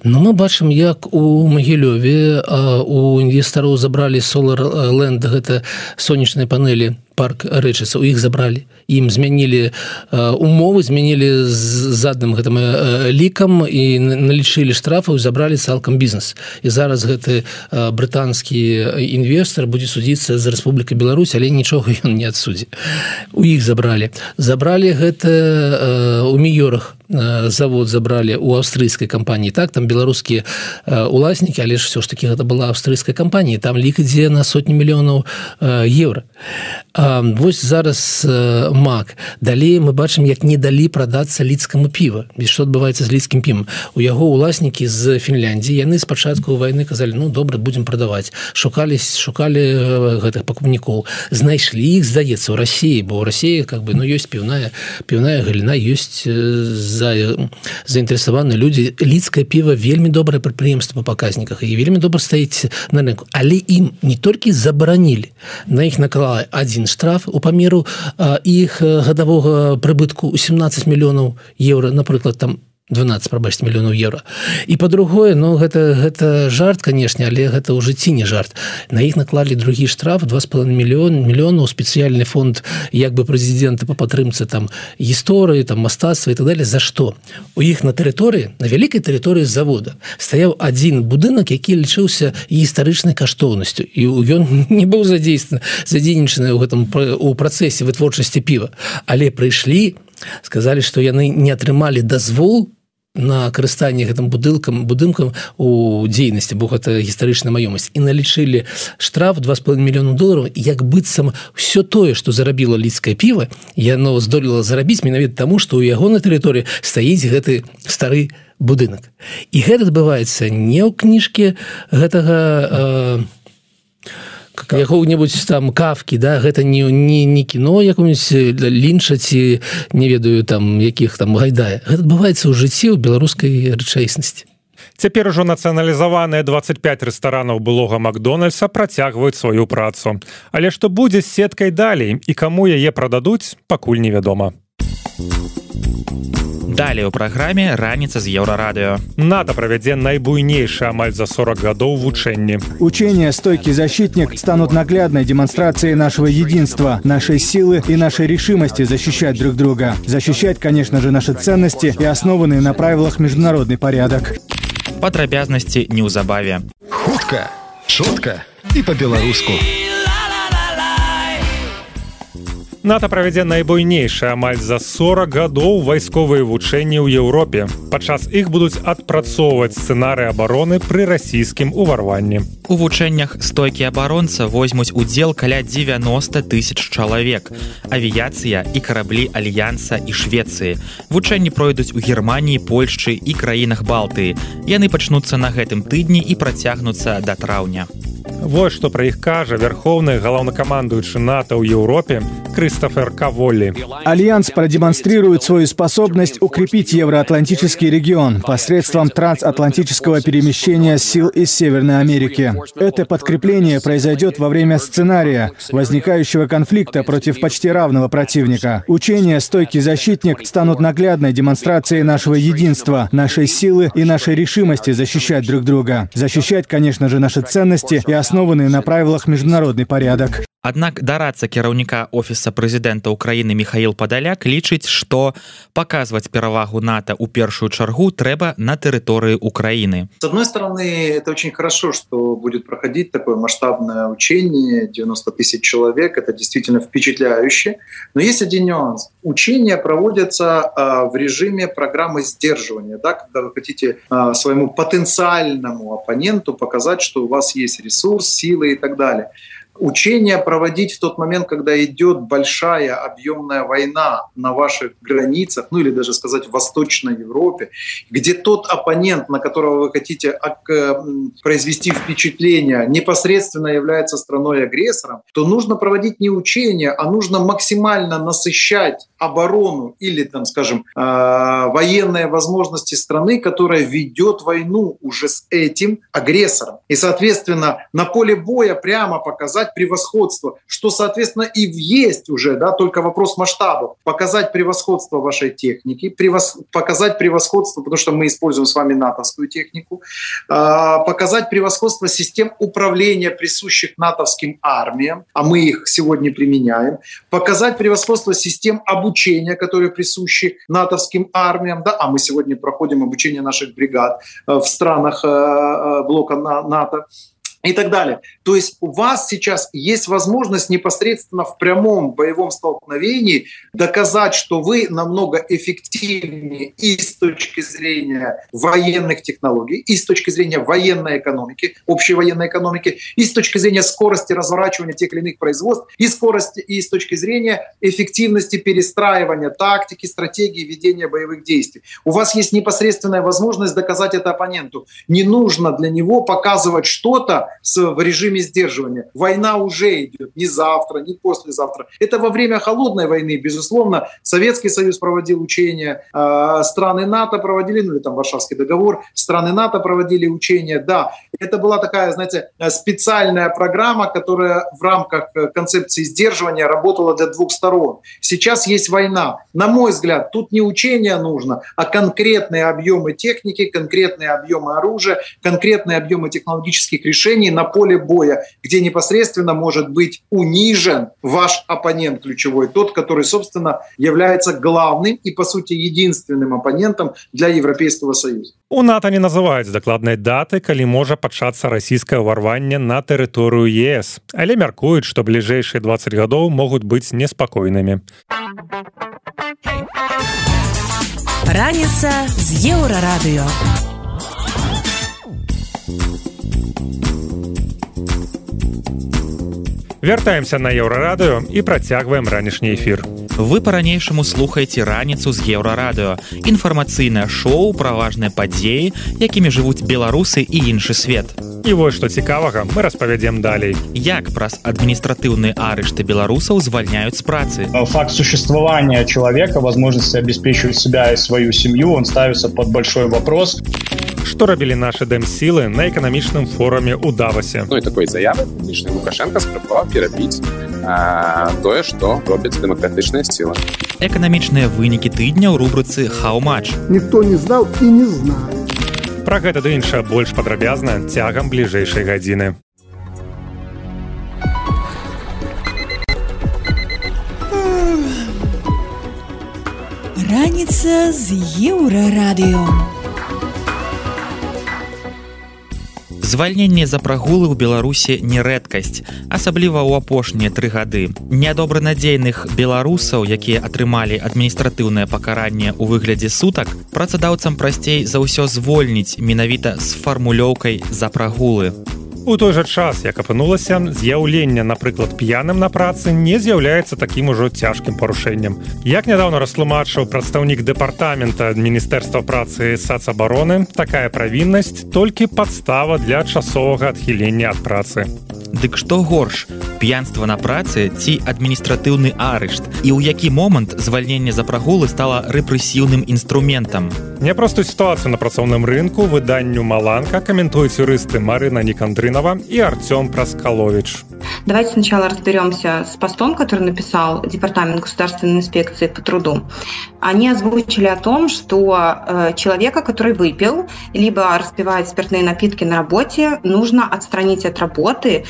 Но мы бачым як у магілёве у інвестараў забралі solar ленд гэта сонечнай панелі парк рэчыса у іх забралі ім змянілі умовы змянілі з задным гэтым лікам і налічылі штрафаў забралі цалкам бізнес. І зараз гэты брытанскі інвестор будзе судзіцца з Рэспублікай Беларусь але нічога ён не адсудзе у іх забралі. Забралі гэта у міёрах завод забралі у аўстрыйскай кампаніі. Так там беларускія уласнікі але ж все ж таки гэта была аўстрыйская кампанія. Там лік ідзе на сотні мільёнаў еўра вось зараз мак. Далей мы бачым як не далі прадацца лідскаму піва без што адбываецца з лідскім пім у яго уласнікі з Фінляндіі яны спачатку войны казалі ну добра будзем прадаваць шукались шукалі гэтых пакупнікоў. Знайшлі іх здаецца у Росіі бо ў Росіі как бы ну ёсць піўная піўная галіна ёсць з за заінтарэсаваны людзі. Лідскае піва вельмі добрае прадпрыемства па паказніках і вельмі добра стаіць на рынку. Але ім не толькі забаранілі на іх наклала один штраф у памеру іх гадавога прыбытку у 17 мільёнаў еўра напрыклад там 12 прабачць мільёнаў еўра. І по-другое но ну, гэта гэта жарт канешне але гэта ў жыцці не жарт. На іх наклалі другі штраф два с половиной мільён мільёнаў спецыяльны фонд як бы прэзідэнта по падтрымцы там гісторыі там мастацтва і так далее. За што? У іх на тэрыторыі на вялікай тэрыторыі завода стаяў адзін будынак які лічыўся гістарычнай каштоўнасцю. І ён не быў задзействаны задзейнічаны ў гэтым у працэсе вытворчасці піва. Але прыйшлі сказалі што яны не атрымалі дазвол на карыстанне гэтым будылкам будынкам у дзейнасці бо гэта гістарычная маёмасць. І налічылі штраф два с половиной мільёну долараў як быццам все тое што зарабіла лідскае піва яно здолела зарабіць менавіта таму што ў яго на тэрыторыі стаіць гэты стары будынак. І гэта адбываецца не ў кніжке гэтага э, якого-небудзь там кавкі да гэта не не, не кіно якому-нибудь лінча ці не ведаю там якіх там гайдае. Гэта адбываецца ў жыцці ў беларускай рэчаіснасці. Цяпер ужо нацыяналізаваныя 25 рэстаранаў былога макдональдса працягваюць сваю працу. Але што будзе з сеткай далей і каму яе прададуць пакуль невядома Далее у праграме раніца з еўрарадыо. НАТО правядзе найбуйнейшее амаль за 40 годов вучэнні. Учения «Стойкий защитник» станут наглядной демонстрацией нашего единства, нашей силы и нашей решимости защищать друг друга. Защищать, конечно же, наши ценности и основанные на правилах международный порядок. Падрабязнасці неўзабаве. Хутка, шутка и по-беларуску. НАТО правядзе найбуйнейшае амаль за 40 гадоў вайсковыя вучэнні ў Еўропе. Падчас іх будуць адпрацоўваць сцэнары абароны пры расійскім уварванні. У вучэннях стойкі абаронца возьмуць удзел каля 90 тысяч чалавек. Авіяцыя і караблі альянса і Швецыі. Вучэнні пройдуць у Геррманіі, Польшчы і краінах Балтыі. Яны пачнуцца на гэтым тыдні і працягнуцца да траўня. Вось што пра іх кажа вярхоўны галаўнакамандуючы НАТО ў Еўропе Кристофер Каволли. Альянс продемонстрирует свою способность укрепить евроатлантический регион посредством трансатлантического перемещения сил из Северной Америки. Это подкрепление произойдет во время сценария возникающего конфликта против почти равного противника. Учения «Стойкий защитник» станут наглядной демонстрацией нашего единства, нашей силы и нашей решимости защищать друг друга. Защищать, конечно же, наши ценности и основанные на правилах международный порядок. Аднак дарацца кіраўніка офіса прэзідэнта ўкраіны Михаил падаляк лічыць што паказваць перавагу нато ў першую чаргу трэба на тэрыторыі Украіны. С одной стороны это очень хорошо что будет проходить такое масштабное учение 90 тысяч человек это действительно впечатляюще. Но есть один нюанс учения проводятся а, в режиме программы сдерживания да, когда вы хотите а, своему потенциальному оппоненту показать что у вас есть ресурс силы и так далее учения проводить в тот момент, когда идет большая объемная война на ваших границах, ну или даже сказать в Восточной Европе, где тот оппонент, на которого вы хотите э, произвести впечатление, непосредственно является страной-агрессором, то нужно проводить не учения, а нужно максимально насыщать оборону или, там, скажем, э, военные возможности страны, которая ведет войну уже с этим агрессором. И, соответственно, на поле боя прямо показать, показать превосходство, что, соответственно, и есть уже, да, только вопрос масштаба. Показать превосходство вашей техники, превос... показать превосходство, потому что мы используем с вами натовскую технику, э, показать превосходство систем управления, присущих натовским армиям, а мы их сегодня применяем, показать превосходство систем обучения, которые присущи натовским армиям, да, а мы сегодня проходим обучение наших бригад э, в странах э, э блока НАТО, и так далее. То есть у вас сейчас есть возможность непосредственно в прямом боевом столкновении доказать, что вы намного эффективнее и с точки зрения военных технологий, и с точки зрения военной экономики, общей военной экономики, и с точки зрения скорости разворачивания тех или иных производств, и скорости, и с точки зрения эффективности перестраивания тактики, стратегии ведения боевых действий. У вас есть непосредственная возможность доказать это оппоненту. Не нужно для него показывать что-то, в режиме сдерживания. Война уже идет не завтра, не послезавтра. Это во время холодной войны, безусловно, Советский Союз проводил учения, э, страны НАТО проводили, ну или там Варшавский договор, страны НАТО проводили учения. Да, это была такая, знаете, специальная программа, которая в рамках э, концепции сдерживания работала для двух сторон. Сейчас есть война. На мой взгляд, тут не учения нужно, а конкретные объемы техники, конкретные объемы оружия, конкретные объемы технологических решений, сражении на поле боя, где непосредственно может быть унижен ваш оппонент ключевой, тот, который, собственно, является главным и, по сути, единственным оппонентом для Европейского Союза. У НАТО не называюць дакладнай даты, калі можа пачацца расійскае ўварванне на тэрыторыю ЕС, але мяркуюць, што бліжэйшыя 20 гадоў могуць быць неспакойнымі. Раніца з еўрарадыё. Вяртаемся на еўрарадыё і працягваем ранішні эфір. Вы па-ранейшаму слухаеце раніцу з еўрарадыё. Інфармацыйнае шоу пра важныя падзеі, якімі жывуць беларусы і іншы свет. І вось што цікавага мы распавядзем далей. Як праз адміністратыўныя арышты беларусаў звальняюць з працы. Факт существования человека, возможности обеспечивать себя и свою семью, он ставится под большой вопрос. Што рабілі нашы дэмсілы на эканамічным форуме ў давасе. Ну такой заявы публічны Лукашенко спрабаваў перабіць тое, што робяць дэмакратычная сіла. Эканамічныя вынікі тыдня ў рубрыцы Хаўмач. Ніхто не знаў і не знае. Пра гэта ды іншае больш падрабязна цягам бліжэйшай гадзіны. Раніца з еўрарадыё. Звальненне за прагулы ў Беларусі не рэдкасць, асабліва ў апошнія тры гады. Нядобранадзейных беларусаў, якія атрымалі адміністратыўнае пакаранне ў выглядзе сутак, працадаўцам прасцей за ўсё звольніць менавіта з фармулёўкай за прагулы. У той жа час, як апынулася, з'яўленне, напрыклад, п'яным на працы не з'яўляецца такім ужо цяжкім парушэннем. Як нядаўна растлумачыў прадстаўнік дэпартамента міністэрства працы сацабароны, такая правіннасць толькі падстава для часовага адхілення ад працы. Дык што горш п'янства на працы ці адміністратыўны арышт? І ў які момант звальнення за прагулы стала рэпрэсіўным інструментам? Няпростую сітуацыю на працоўным рынку выданню маланка каментуюць юрысты Марына некандрынова і Артём праскалович Давайте сначала разберемся с постом, который написал Департамент государственной инспекции по труду. Они озвучили о том, что э, человека, который выпил, либо распивает спиртные напитки на работе, нужно отстранить от работы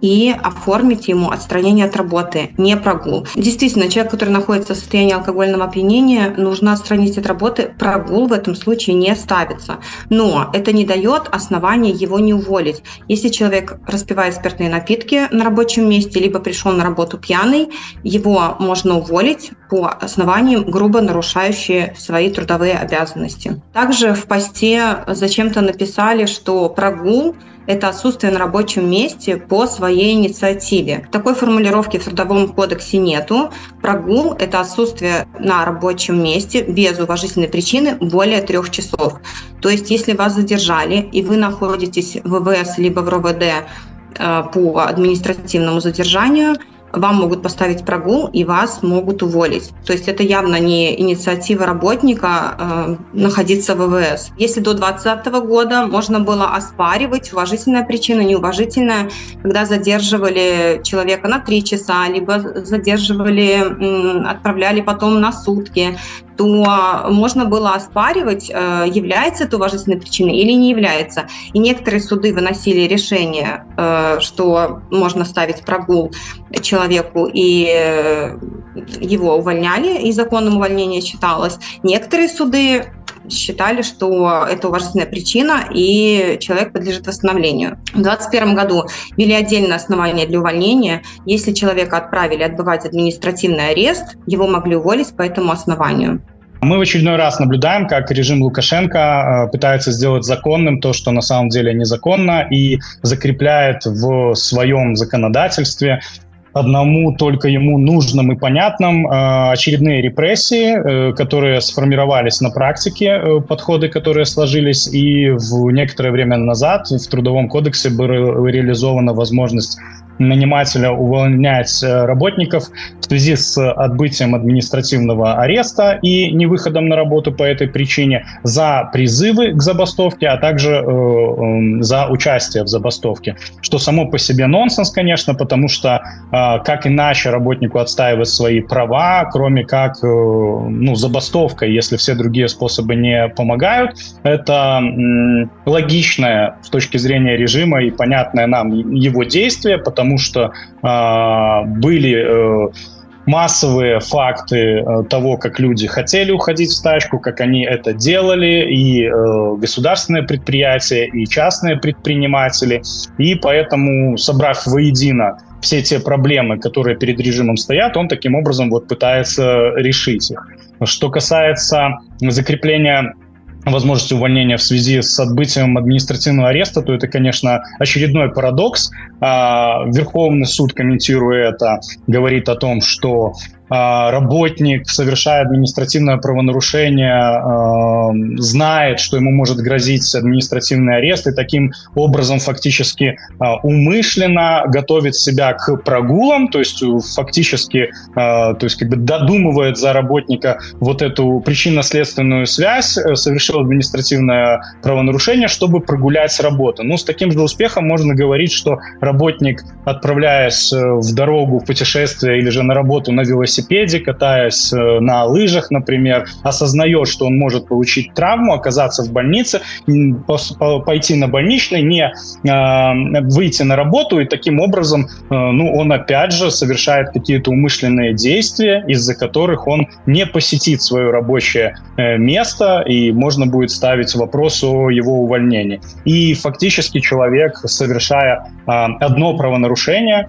и оформить ему отстранение от работы, не прогул. Действительно, человек, который находится в состоянии алкогольного опьянения, нужно отстранить от работы, прогул в этом случае не ставится. Но это не дает основания его не уволить. Если человек распивает спиртные напитки на рабочем месте, либо пришел на работу пьяный, его можно уволить по основаниям, грубо нарушающие свои трудовые обязанности. Также в посте зачем-то написали, что прогул это отсутствие на рабочем месте по своей инициативе. Такой формулировки в Трудовом кодексе нету. Прогул – это отсутствие на рабочем месте без уважительной причины более трех часов. То есть, если вас задержали, и вы находитесь в ВВС либо в РОВД э, по административному задержанию – вам могут поставить прогул и вас могут уволить. То есть это явно не инициатива работника э, находиться в ВВС. Если до 2020 года можно было оспаривать уважительная причина, неуважительная, когда задерживали человека на 3 часа, либо задерживали, отправляли потом на сутки, то можно было оспаривать, э, является это уважительной причиной или не является. И некоторые суды выносили решение, э, что можно ставить прогул человеку, и э, его увольняли, и законом увольнения считалось. Некоторые суды считали, что это уважительная причина, и человек подлежит восстановлению. В 2021 году ввели отдельное основание для увольнения. Если человека отправили отбывать административный арест, его могли уволить по этому основанию. Мы в очередной раз наблюдаем, как режим Лукашенко э, пытается сделать законным то, что на самом деле незаконно, и закрепляет в своем законодательстве одному только ему нужным и понятным э, очередные репрессии, э, которые сформировались на практике, подходы, которые сложились, и в некоторое время назад в Трудовом кодексе была реализована возможность нанимателя увольнять работников связи с отбытием административного ареста и невыходом на работу по этой причине за призывы к забастовке, а также э, э, за участие в забастовке. Что само по себе нонсенс, конечно, потому что э, как иначе работнику отстаивать свои права, кроме как э, ну, забастовка, если все другие способы не помогают, это э, логичное с точки зрения режима и понятное нам его действие, потому что э, были э, массовые факты э, того, как люди хотели уходить в стачку, как они это делали, и э, государственные предприятия, и частные предприниматели. И поэтому, собрав воедино все те проблемы, которые перед режимом стоят, он таким образом вот пытается решить их. Что касается закрепления возможности увольнения в связи с отбытием административного ареста, то это, конечно, очередной парадокс. А, Верховный суд, комментируя это, говорит о том, что работник, совершая административное правонарушение, а, знает, что ему может грозить административный арест, и таким образом фактически а, умышленно готовит себя к прогулам, то есть фактически то есть как бы додумывает за работника вот эту причинно-следственную связь, э, совершил административное правонарушение, чтобы прогулять с работы. Ну, с таким же успехом можно говорить, что работник, отправляясь э, в дорогу, в путешествие или же на работу на велосипеде, велосипеде, катаясь э, на лыжах, например, осознает, что он может получить травму, оказаться в больнице, пойти на больничный, не э, выйти на работу, и таким образом, э, ну, он опять же совершает какие-то умышленные действия, из-за которых он не посетит свое рабочее место, и можно будет ставить вопрос о его увольнении. И фактически человек, совершая одно правонарушение,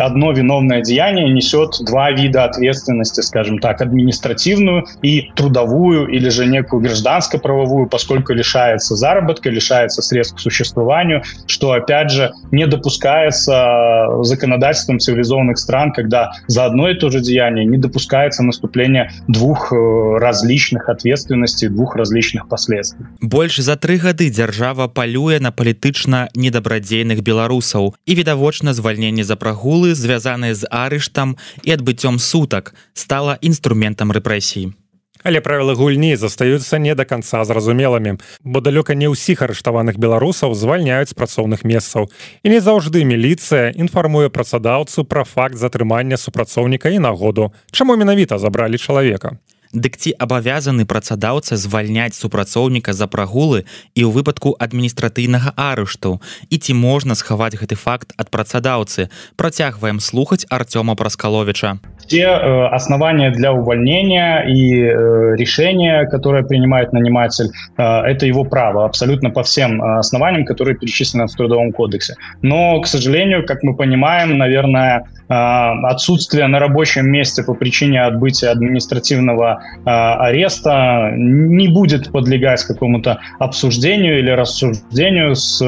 одно виновное деяние, несет два вида ответственности, скажем так, административную и трудовую или же некую гражданско-правовую, поскольку лишается заработка, лишается средств к существованию, что, опять же, не допускается законодательством цивилизованных стран, когда за одно и то же деяние не допускается наступление двух э, различных ответственностей, двух различных последствий. Больше за тры гады дзяржава палюе на палітычна недабрадзейных беларусаў і відавочна звальненне за прагулы звязаныя з арыштам і адбыццём сутак стала інструментам рэпрэсій Але правілы гульні застаюцца не да канца зразумелымі, бо далёка не ўсіх арыштаваных беларусаў звальняюць з працоўных месцаў. І не заўжды міліцыя інфармуе працадаўцу пра факт затрымання супрацоўніка і нагоду, чаму менавіта забралі чалавека. Дык ці абавязаны працадаўца звальняць супрацоўніка за прагулы і ў выпадку адміністратыйнага арышту і ці можна схаваць гэты факт ад працадаўцы працягваем слухаць Артёма праскаловича те э, основания для увольнения и э, решения которые принимает наниматель э, это его право абсолютно по всем основаниям которые перечислены в трудовом кодексе. Но к сожалению как мы понимаем наверное отсутствие на рабочем месте по причине отбытия административного ареста не будет подлегать какому-то обсуждению или рассуждению с,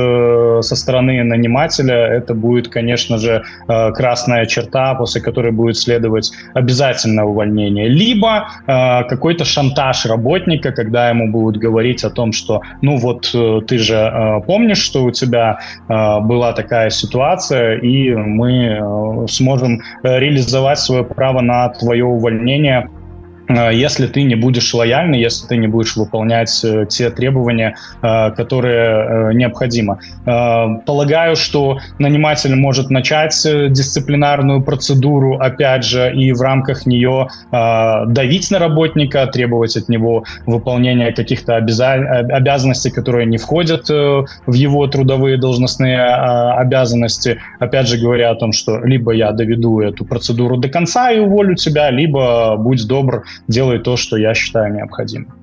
со стороны нанимателя. Это будет конечно же красная черта после которой будет следовать обязательное увольнение. Либо какой-то шантаж работника когда ему будут говорить о том что ну вот ты же помнишь что у тебя была такая ситуация и мы сможем можем э, реализовать свое право на твое увольнение Э, если ты не будешь лояльный, если ты не будешь выполнять э, те требования, э, которые необходимо. Полагаю, что наниматель может начать дисциплинарную процедуру, опять же, и в рамках нее давить на работника, требовать от него выполнения каких-то обязанностей, которые не входят в его трудовые должностные обязанности. Опять же, говоря о том, что либо я доведу эту процедуру до конца и уволю тебя, либо будь добр, делай то, что я считаю необходимым.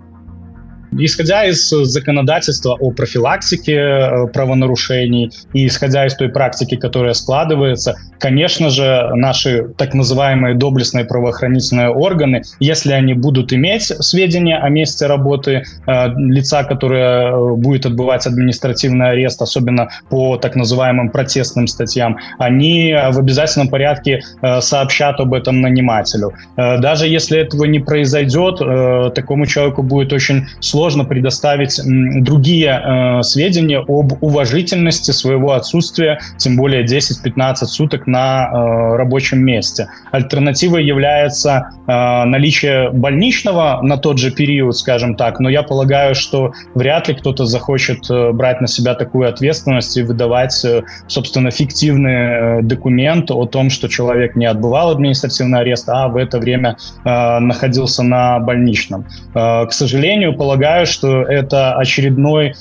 Исходя из законодательства о профилактике э, правонарушений и исходя из той практики, которая складывается, конечно же, наши так называемые доблестные правоохранительные органы, если они будут иметь сведения о месте работы э, лица, которое э, будет отбывать административный арест, особенно по так называемым протестным статьям, они в обязательном порядке э, сообщат об этом нанимателю. Э, даже если этого не произойдет, э, такому человеку будет очень сложно сложно предоставить другие э, сведения об уважительности своего отсутствия, тем более 10-15 суток на э, рабочем месте. Альтернативой является э, наличие больничного на тот же период, скажем так, но я полагаю, что вряд ли кто-то захочет э, брать на себя такую ответственность и выдавать, э, собственно, фиктивный э, документ о том, что человек не отбывал административный арест, а в это время э, находился на больничном. Э, к сожалению, полагаю, полагаю, что это очередной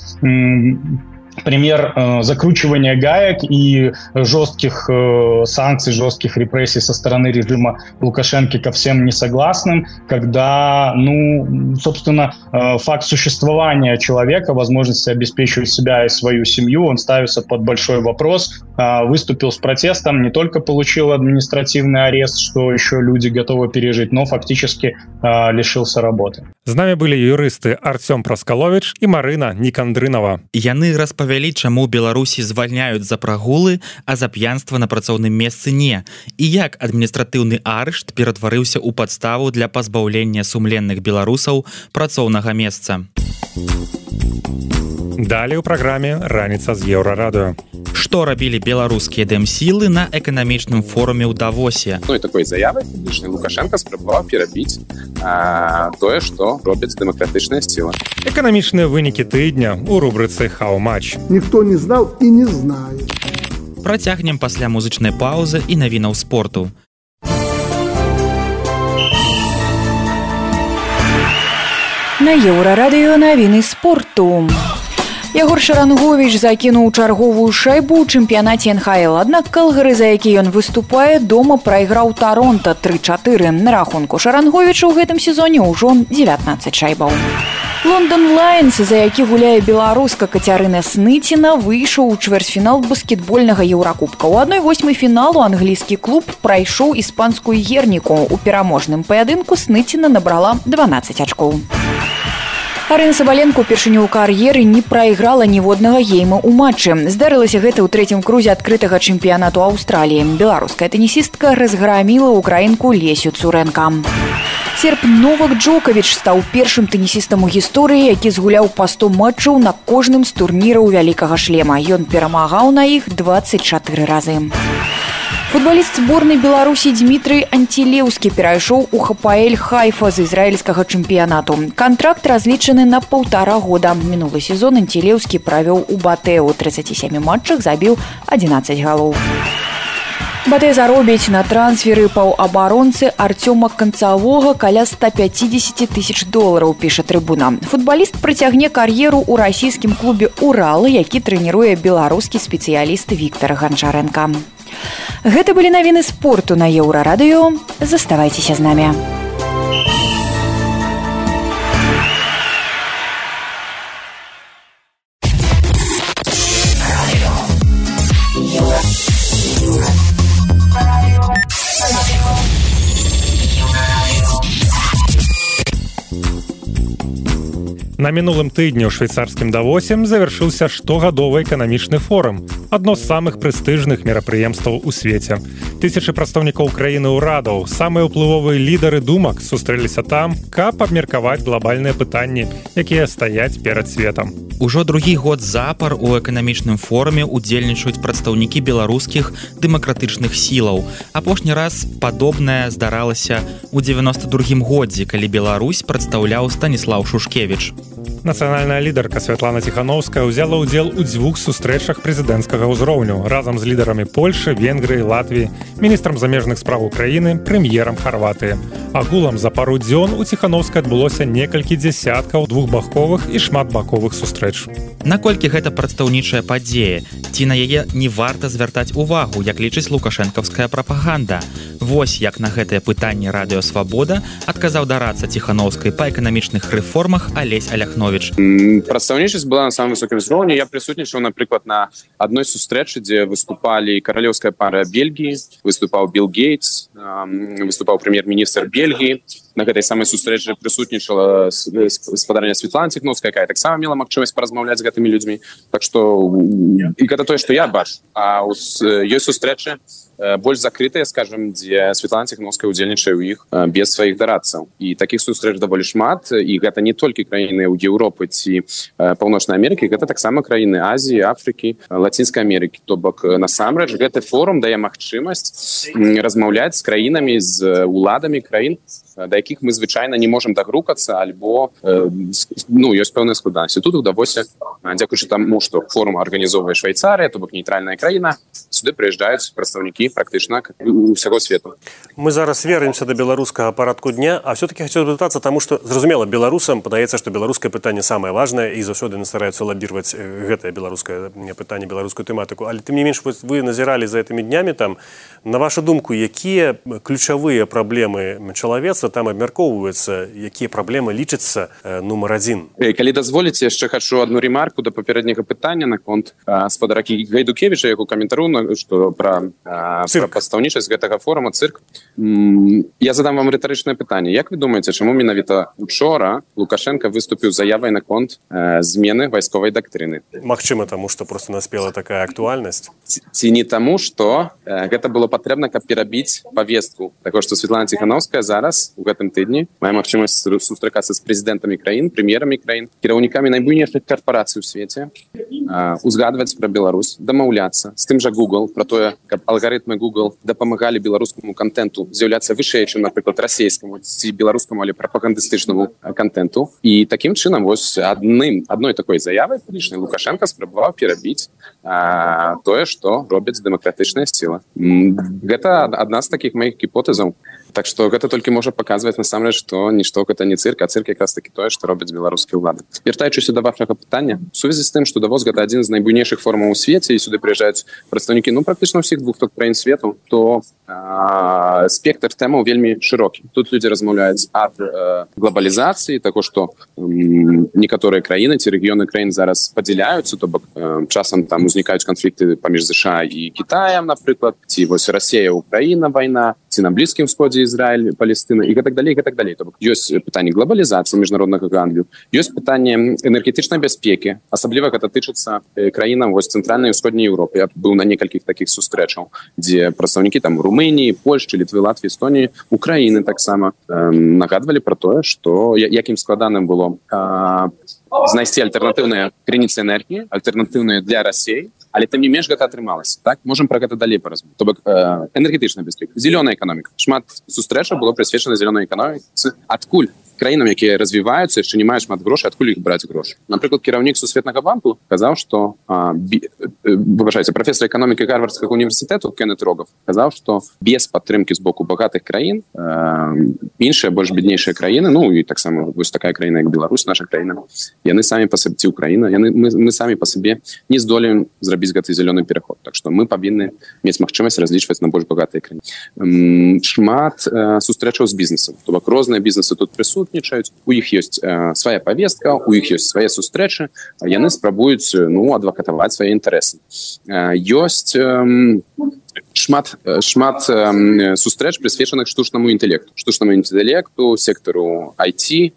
пример э, закручивания гаек и жестких э, санкций, жестких репрессий со стороны режима Лукашенко ко всем несогласным, когда, ну, собственно, э, факт существования человека, возможности обеспечивать себя и свою семью, он ставится под большой вопрос. Э, выступил с протестом, не только получил административный арест, что еще люди готовы пережить, но фактически э, лишился работы. З нами былі юрысты Артём Праскалович і Марына Нікандрынова. Яны распавялі, чаму Беларусі звальняюць за прагулы, а за п'янства на працоўным месцы не. І як адміністратыўны арышт ператварыўся ў падставу для пазбаўлення сумленных беларусаў працоўнага месца. Далее ў праграме раніца з еўрарадыо. Што рабілі беларускія дэмсілы на эканамічным форуме ў давосе. Ну і такой заявы Лукашенко спрабаваў перабіць тое, што робяць дэмакратычныя сцілы. Эканамічныя вынікі тыдня у рубрыцы хау-матч. Ніхто не знаў і не знае. Працягнем пасля музычнай паўзы і навінаў спорту. На еўрарадыё навіны спорту. Ягор Шарангович закінуў чарговую шайбу ў чэмпіянаце НХл, аднак калгары, за які ён выступае, дома прайграў таронта 3-4 на рахунку Шаранговіча ў гэтым сезоне ўжо 19 шайбаў. Лондон Лайнс, за які гуляе беларуска Кацярына Сныціна, выйшаў у чвэрцьфінал баскетбольнага еўракубка. У адной восьмай фіналу англійскі клуб прайшоў іспанскую герніку. У пераможным паядынку Сныціна набрала 12 ачкоў. Арына Сабаленко упершыню кар'еры не прайграла ніводнага гейма ў матчы. Здарылася гэта ў трэцім крузе адкрытага чэмпіянату Аўстраліі. Беларуская тэнісістка разграміла ўкраінку Лесю Цурэнка. Серп Новак Джокавіч стаў першым тэнісістам у гісторыі, які згуляў па 100 матчаў на кожным з турніраў вялікага шлема. Ён перамагаў на іх 24 разы. Футболіст зборнай Беларусі Дмітрый Антилеўскі перайшоў у ХПЛ Хайфа з ізраільскага чэмпіянату. Кантракт разлічаны на паўтара года. Мінулы сезон Антилеўскі правёў у Батэ ў 37 матчах забіў 11 галоў. Батэ заробіць на трансферы паўабаронцы Арцёма канцавога каля 150 тысяч долараў піша трыбуна. Футбаліст прыцягне кар'еру ў расійскім клубе Уралы, які трэніруе беларускі спецыяліст Віктор Ганчаренко. Гэта былі навіны спорту на еўрарадыё. Заставайцеся з намі. На мінулым тыдні ў швейцарскім давосем завяршыўся штогадовы эканамічны форум адно з самых прэстыжных мерапрыемстваў у свеце. Тысячи прадстаўнікоў краіны ўрадаў самыя ўплывовыя лідары думак сустрэліся там каб абмеркаваць глобальныя пытанні якія стаяць перад светом Ужо другі год запар у эканамічным форуме удзельнічаюць прадстаўнікі беларускіх дэмакратычных сілаў. Апошні раз падобнае здаралася у 92 годзе калі Беларусь прадстаўляў станіслав шушкевич Нацыянальная лідарка Святлана Ціхановская ўзяла ўдзел у дзвюх сустрэчах прэзідэнцкага ўзроўню разам з лідарамі Польшы, Венгрыі, Латвіі, міністрам замежных справ Украіны, прэм'ерам Харватыі. Агулам за пару дзён у ціхановскай адбылося некалькі дзясяткаў двухбаковых і шматбаковых сустрэч. Наколькі гэта прадстаўнічая падзея, ці на яе не варта звяртаць увагу, як лічыць лукашэнкаўская прапаганда. Вось як на гэтае пытанне радыёвабода адказаў дарацца ціхановскай па эканамічных рэформах алесь аляхнович прадстаўнічасць была на самом высокім узроўні. Я прысутнічаў напрыклад на адной сустрэчы дзе выступалі каралёўская пара бельгіі выступаў билл гейтс выступаў прэм'ер-міністр бельгіі на гэтай самай сустрэчы прысутнічала спадарня Светлана ціхновская якая таксама мела магчымасць паразмаўляць з гэтымі людзьмі. Так што і гэта тое што я бачу. А ёсць сустрэчы больш закрытыя скажем дзе Светлана ціхновская удзельнічае ў іх без сваіх дарадцаў і такіх сустрэч даволі шмат. І гэта не толькі краіны ў Еўропы ці паўночнай Амерыкі гэта таксама краіны Азіі Афрыкі лацінскай Амерыкі то бок насамрэч гэты форум дае магчымасць размаўляць з краінамі з уладамі краін да якіх мы звычайна не можемм дагрукацца альбо э, ну ёсць пэўная складанасці тут удавося дзякуючы таму што форум арганізоўвае швейцарыя то бок нейтральная краіна сюды прыязджаюць прадстаўнікі практычна усяго свету мы зараз вернемся до беларускага парадку дня а все-таки хочу пытаться тому что зразумела беларусам падаецца что беларускае пытанне самое важное і заўсёды настараюцца лабірваць гэтае беларускае пытанне беларускую тэматыку але ты не менш вы назіралі за этими днямі там. На вашу думку якія ключавыя праблемы чалавецтва там абмяркоўваюцца якія праблемы лічацца нумар один? Калі дазволіце яшчэ хочу одну ремарку до папярэдняга пытання наконт спадаракі гайдукевича як у каментару что про прадстаўнічасць гэтага форума цирк я задам вам рытарычнае пытанне Як вы думаете чаму менавіта учора лукашенко выступіў заявай наконт змены вайсковай дактрыны? Магчыма тому что просто наспела такая актуальнасць. Ці не таму что гэта было патрэбна каб перабіць повестку такое что Светлана ціхановская зараз у гэтым тыдні мае магчымасць сустракацца з прэзідэнтамі краін прэм'ерамі краін кіраўнікамі найбуйнейшых карпорацый у свеце узгадваць про Беларусь дамаўляцца. З тым жа Google про тое каб алгарытмы Google дапамагалі беларускаму контенту з'яўляцца вышэй чым напрыклад расійскаму ці беларускаму але прапагандыстычнаму контенту і таким чынам вось адным адной такой заявай лічнай лукашенко спрабаваў перабіць а, тое что робяць дэмакратычная сила гэта адна з таких моих гіпотэзаў. Так што гэта толькі можа паказваць насамрэч што нішто гэта не цырк а цырк якраз таки тое што робяць беларускія ўлады. Вяртаючыся да вашага пытання сувязі з тым што давоз гэта гэта адзін з найбуйнейшых формаў у свеце і сюды прыязджаюць прадстаўнікі ну практычна ўсіх двух тут краін свету то спектр тэмаў вельмі шырокі тут людзі размаўляюць ад э, глобалізацыі таго што э, некаторыя краіны ці рэгіёны краін зараз падзяляюцца то бок э, часам там узнікаюць канфлікты паміж ЗША і Китаем напрыклад ці вось Расія Украіна вайна ці на блізкім сходзе Ізраиль Палестына і гэтак далей гэтак далей то бок ёсць пытанне глобалізацыі міжнароднага гандлю ёсць пытанне энергетычнай бяспекі асабліва гэта тычыцца краінам вось цэнтральнай усходняй Еўропы я быў на некалькіх такіх сустрэчаў дзе прадстаўнікі там румыніі Польшчы літвы Латві Эстоніі Украіны таксама э, нагадвалі про тое што якім складаным было э, знайсці альтэрнатыўныя крыніцы энергіі альтэрнатыўныя для рассей але там не менш гэта атрымалася. Так можем про гэта далей параз то бок э, энергетычная бяспека зялёная эканоміка. Шмат сустрэча было прысвечана зялёнай эканоміцы. Адкуль краінам якія развіваюцца яшчэ не маюць шмат грошай адкуль іх браць грошы напрыклад кіраўнік сусветнага банку казаў што выбачайце прафесор эканомікі гарвардскага універсітэту кеннет рогов казаў што без падтрымкі з боку багатых краін іншыя больш беднейшыя краіны ну і таксама вось такая краіна як Беларусь наша краіна яны самі па сабці ўкраіна яны мы, мы самі па сабе не здолеем зрабіць гэты зялёны пераход так што мы павінны мець магчымасць разлічваць на больш багатыя краіны шмат сустрэчаў з бізнесам то бок розныя бізнесы тут прысут прысутнічаюць у іх ёсць э, свая повестка у іх ёсць свае сустрэчы яны спрабуюць ну адвакатаваць свае інтарэсы э, ёсць э, шмат шмат э, сустрэч прысвечаных штучнаму інтэлекту штучнаму інтэлекту сектару IT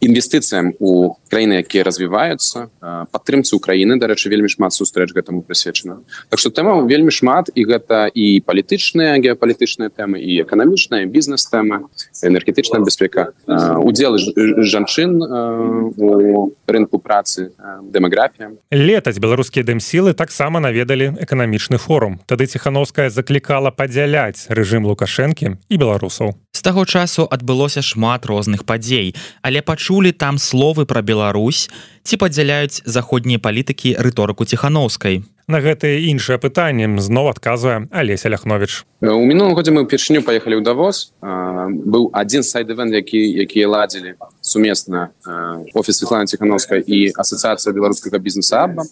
інвестыцыям у краіны якія развіваюцца падтрымцы Украіны дарэчы вельмі шмат сустрэч гэтаму прысвечана. Так што тэма вельмі шмат і гэта і палітычныя геапалітычныя тэмы і эканамічная бізнес-тэма энергетычная бяспека удзелы жанчын у рынку працы дэмаграфія. Летась беларускія дэмсілы таксама наведалі эканамічны форум. Тады ціхановская заклікала падзяляць рэжым лукашэнкі і беларусаў з таго часу адбылося шмат розных падзей але пачулі там словы пра Беларусь ці падзяляюць заходнія палітыкі рыторыку ціхановскай. На гэтае іншае пытанне зноў адказвае алеся ляхновович у мінулым годзе мы упершыню паехалі ў давоз быў адзін сайт-эвент які якія ладзілі сумесна офіс Светлана ціхановская і асацыяцыя беларускага бізнеса абба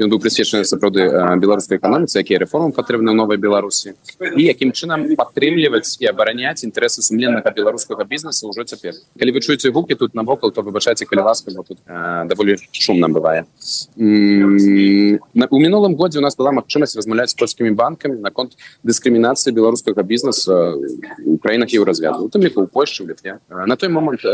ён быў прысвечаны сапраўды беларускай эканоміцы якія рэформы патрэбны новай беларусі і якім чынам падтрымліваць і абараняць інтарэсы сумленнага беларускага бізнеса ўжо цяпер калі вы чуеце гукі тут навокал то выбачайце калі ласка тут даволі шумна бывае у мінулым годзе у нас была магчымасць размаўляць з польскімі банкамі наконт дыскрымінацыі беларускага бізнеса у краінах еўразвязу тым ліку у Польшчы у літве на той момант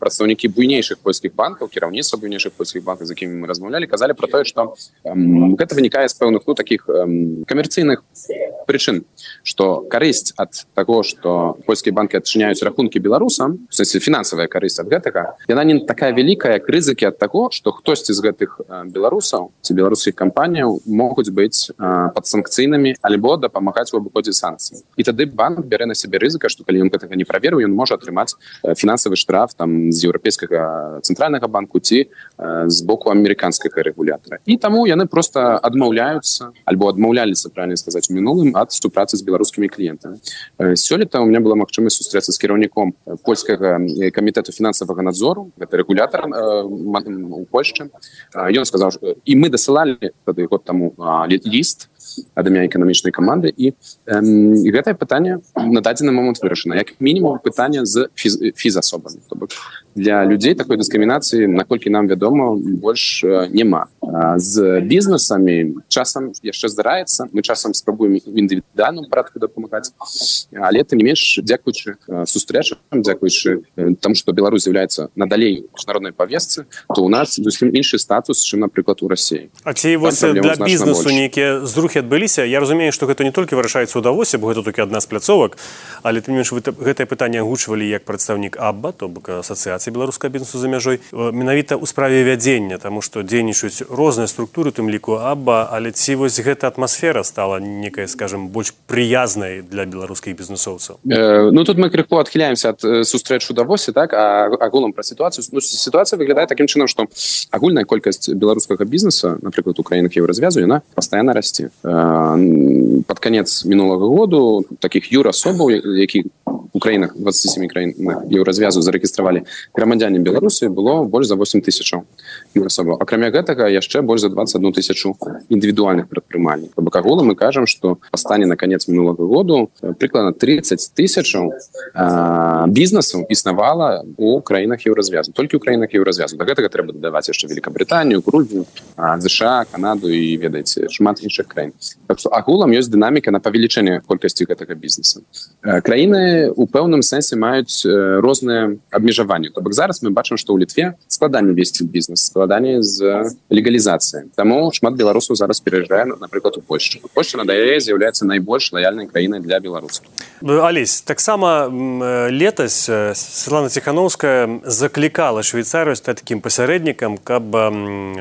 прадстаўнікі буйнейшых польскіх банкаў кіраўніцтва буйнейшых польскіх банкаў з якімі мы размаўлялі казалі про тое што гэта вынікае з пэўных ну таких камерцыйных прычын что карысць ад того что польскія банки адчыняюць рахункі беларусам фінансавая карысць ад гэтага яна не такая вялікая як рызыкі ад таго что хтосьці з гэтых беларусаў ці беларускіх кампаніяў могуць быць под санкцыйнымі альбо дапамагаць у абыходзе санкцый і тады банк бярэ на сябе рызыка что калі ён гэтага не праверыў ён можа атрымаць фінансавы штраф там з еўрапейскага цэнтральнага банку ці з боку амерыканскага рэгулятора і таму яны просто адмаўляюцца альбо адмаўляліся правильно сказаць у мінулым ад супрацы з беларускімі кліентамі сёлета у меня была магчымасць сустрэцца з кіраўніком польскага камітэту фінансавага надзору гэта рэгулятор у Польшчы ён сказаў і мы дасылалі тады год таму ліст ад імя эканамічнай каманды і, і гэтае пытанне на дадзены момант вырашана як мінімум пытання з фіз-асобамі то бок для людзей такой дыскрымінацыі наколькі нам вядома больш няма з бізнесамі часам яшчэ здараецца мы часам спрабуем індывідуальным парадку дапамагаць але ты не менш дзякуючы сустрэчам дзякуючы там што Беларусь з'яўляецца надалей міжнароднай павесцы то у нас зусім іншы статус чым напрыклад у рассіі А ці вось для бізнесу нейкія зрухі адбыліся Я разумею што гэта не толькі вырашаецца ўдавося бо гэта толькі адна з пляцовак але ты менш вы гэтае пытанне агучвалі як прадстаўнік абба то бок асацыяцыя асацыяцыі беларускага бізнесу за мяжой менавіта ў справе вядзення тому што дзейнічаюць розныя структуры тым ліку аба але ці вось гэта атмасфера стала некая скажем больш прыязнай для беларускіх бізнесоўцаў э, ну тут мы крыху адхіляемся ад сустрэчу давосе так а агулам пра сітуацыю. Ну, сітуацыя выглядае таким чынам што агульная колькасць беларускага бізнеса напрыклад у краінах еўразвязу яна пастаянна расце. Э, под конец мінулага году таких юр асобаў які у краінах 27 краін еўразвязу зарэгістравалі грамадзяне беларусі было больш за 8 тысячаў асобаў акрамя гэтага яшчэ больш за 21 тысячу індывідуальных прадпрымальнік по бакагулу мы кажам что па стане на конец мінулага году прыкладна 30 тысячаў бізнесу існавала у краінах еўразвязу толькі ў краінах еўразвязу. Да гэтага трэба дадаваць яшчэ великкабританію грудзю ЗША канаду і ведаеце шмат іншых краін. Так что агулам ёсць дынаміка на павелічэнне колькасці гэтага бізнеса краіны у пэўным сэнсе маюць розныя абмежаванні то бок зараз мы бачым што ў літве складанне весці бізнес складанне з легалізацыі таму шмат беларусаў зараз пераязджае напрыклад у польшчу польша надае з'яўляецца найбольш лаяльнай краінай для беларусаў. Алесь таксама летась Светлана ціхановская заклікала швейцарыю стаць такім пасярэднікам каб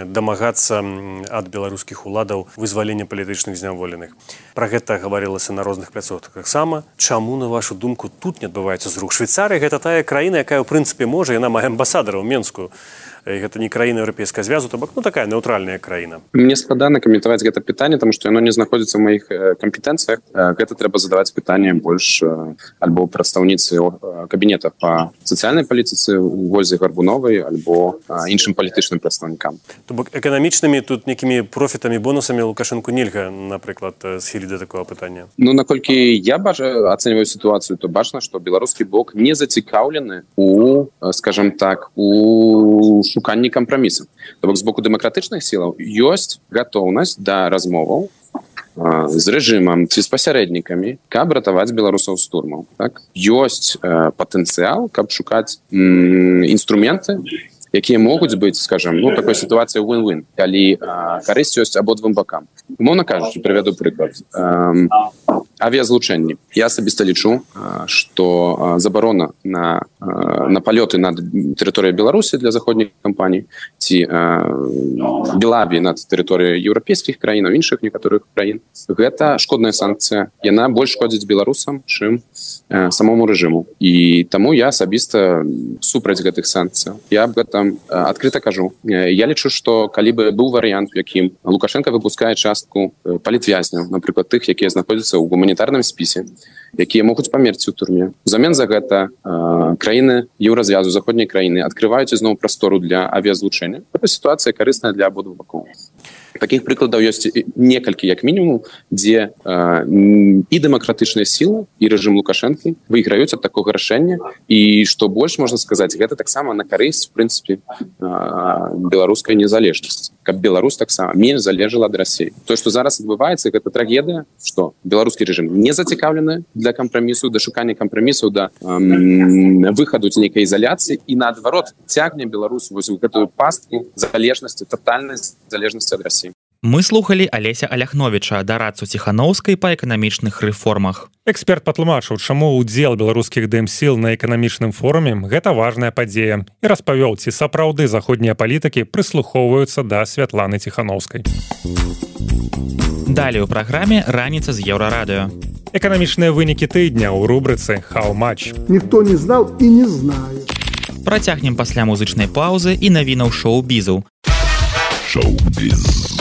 дамагацца ад беларускіх уладаў вызвалення палітычных зняволеных. Про гэта гаварылася на розных пляцоўках таксама чаму на вашу думку тут не адбываецца з рук швейцарыя гэта тая краіна якая ў прынцыпе можа яна мае амбасадара ў менскую гэта не краіна еўрапейская звязу то бок ну такая неўтральная краіна мне складана каментаваць гэта пытанне тому что яно не знаходзіцца ў маіх кампетэнцыях гэта трэба задаваць пытанне больш альбо прадстаўніцы кабінета по сацыяльнай палітыцы у возе гарбуновай альбо іншым палітычным прадстаўнікам то бок эканамічнымі тут нейкімі профітамі бонусамі лукашэнку нельга напрыклад схілі да такого пытання ну наколькі я бажаю ацэньваю сітуацыю то бачна что беларускі бок не зацікаўлены у скажем так у шуканні кампрамісу. То бок з боку дэмакратычных сілаў ёсць гатоўнасць да размоваў з рэжымам ці з пасярэднікамі каб ратаваць беларусаў з турмаў так? Ёсць э, патэнцыял каб шукаць інструменты якія могуць быць скажем ну такой сітуацыі win-win? Калі карысць ёсць абодвум бакам умоўна кажучы прывяду прыклад авіязлучэнні я асабіста лічу что забарона на на палёты над тэрыторыяй беларусі для заходніх кампаній ці белабі над тэрыторыяй еўрапейскіх краінаў іншых некаторых краін гэта шкодная санкцыя яна больш шкодзіць беларусам чым самому рэжыму і таму я асабіста супраць гэтых санкцый я об этом открыто кажу. Я лічу что калі бы быў варыянт якім лукашенко выпускае частку палітвязняў напрыклад тых якія знаходзяцца ў гуманітарным спісе якія могуць памерці ў турме. Замен за гэта э, краіны еўразвязу заходняй краіны открываюць ізноў прастору для авіязлучэння. Это сітуацыя карысная для абодвух бакоў. Таких прыкладаў ёсць некалькі як мінімум дзе э, і дэмакратычныя сілы і рэжым лукашэнкі выйграюць ад такога рашэння. І што больш можна сказаць гэта таксама на карысць в прынцыпе э, беларускай незалежнасці. Каб беларус таксама менш залежала ад рассіі то што зараз адбываецца гэта трагедыя што беларускі рэжым не зацікаўлены для кампрамісу да шукання кампрамісаў да э, выхаду з нейкай ізаляцыі і наадварот цягне беларус вось гэтую пастку залежнасці тотальнасць залежнасці ад рассіі Мы слухали Алеся Аляхновіча, дарацу Ціханаўскай па эканамічных рэформах. Эксперт патлумачыў, чаму ўдзел беларускіх дэмсіл на эканамічным форуме гэта важная падзея і распавёў, ці сапраўды заходнія палітыкі прыслухоўваюцца да святланы ціханаўскай. Далей у праграме раніца з еўрарадыё. Эканамічныя вынікі тыдня ў рубрыцы Хау-матч. Ніхто не знаў і не знае. Працягнем пасля музычнай паўзы і навінаў шоу-бізу. Шоу-біз.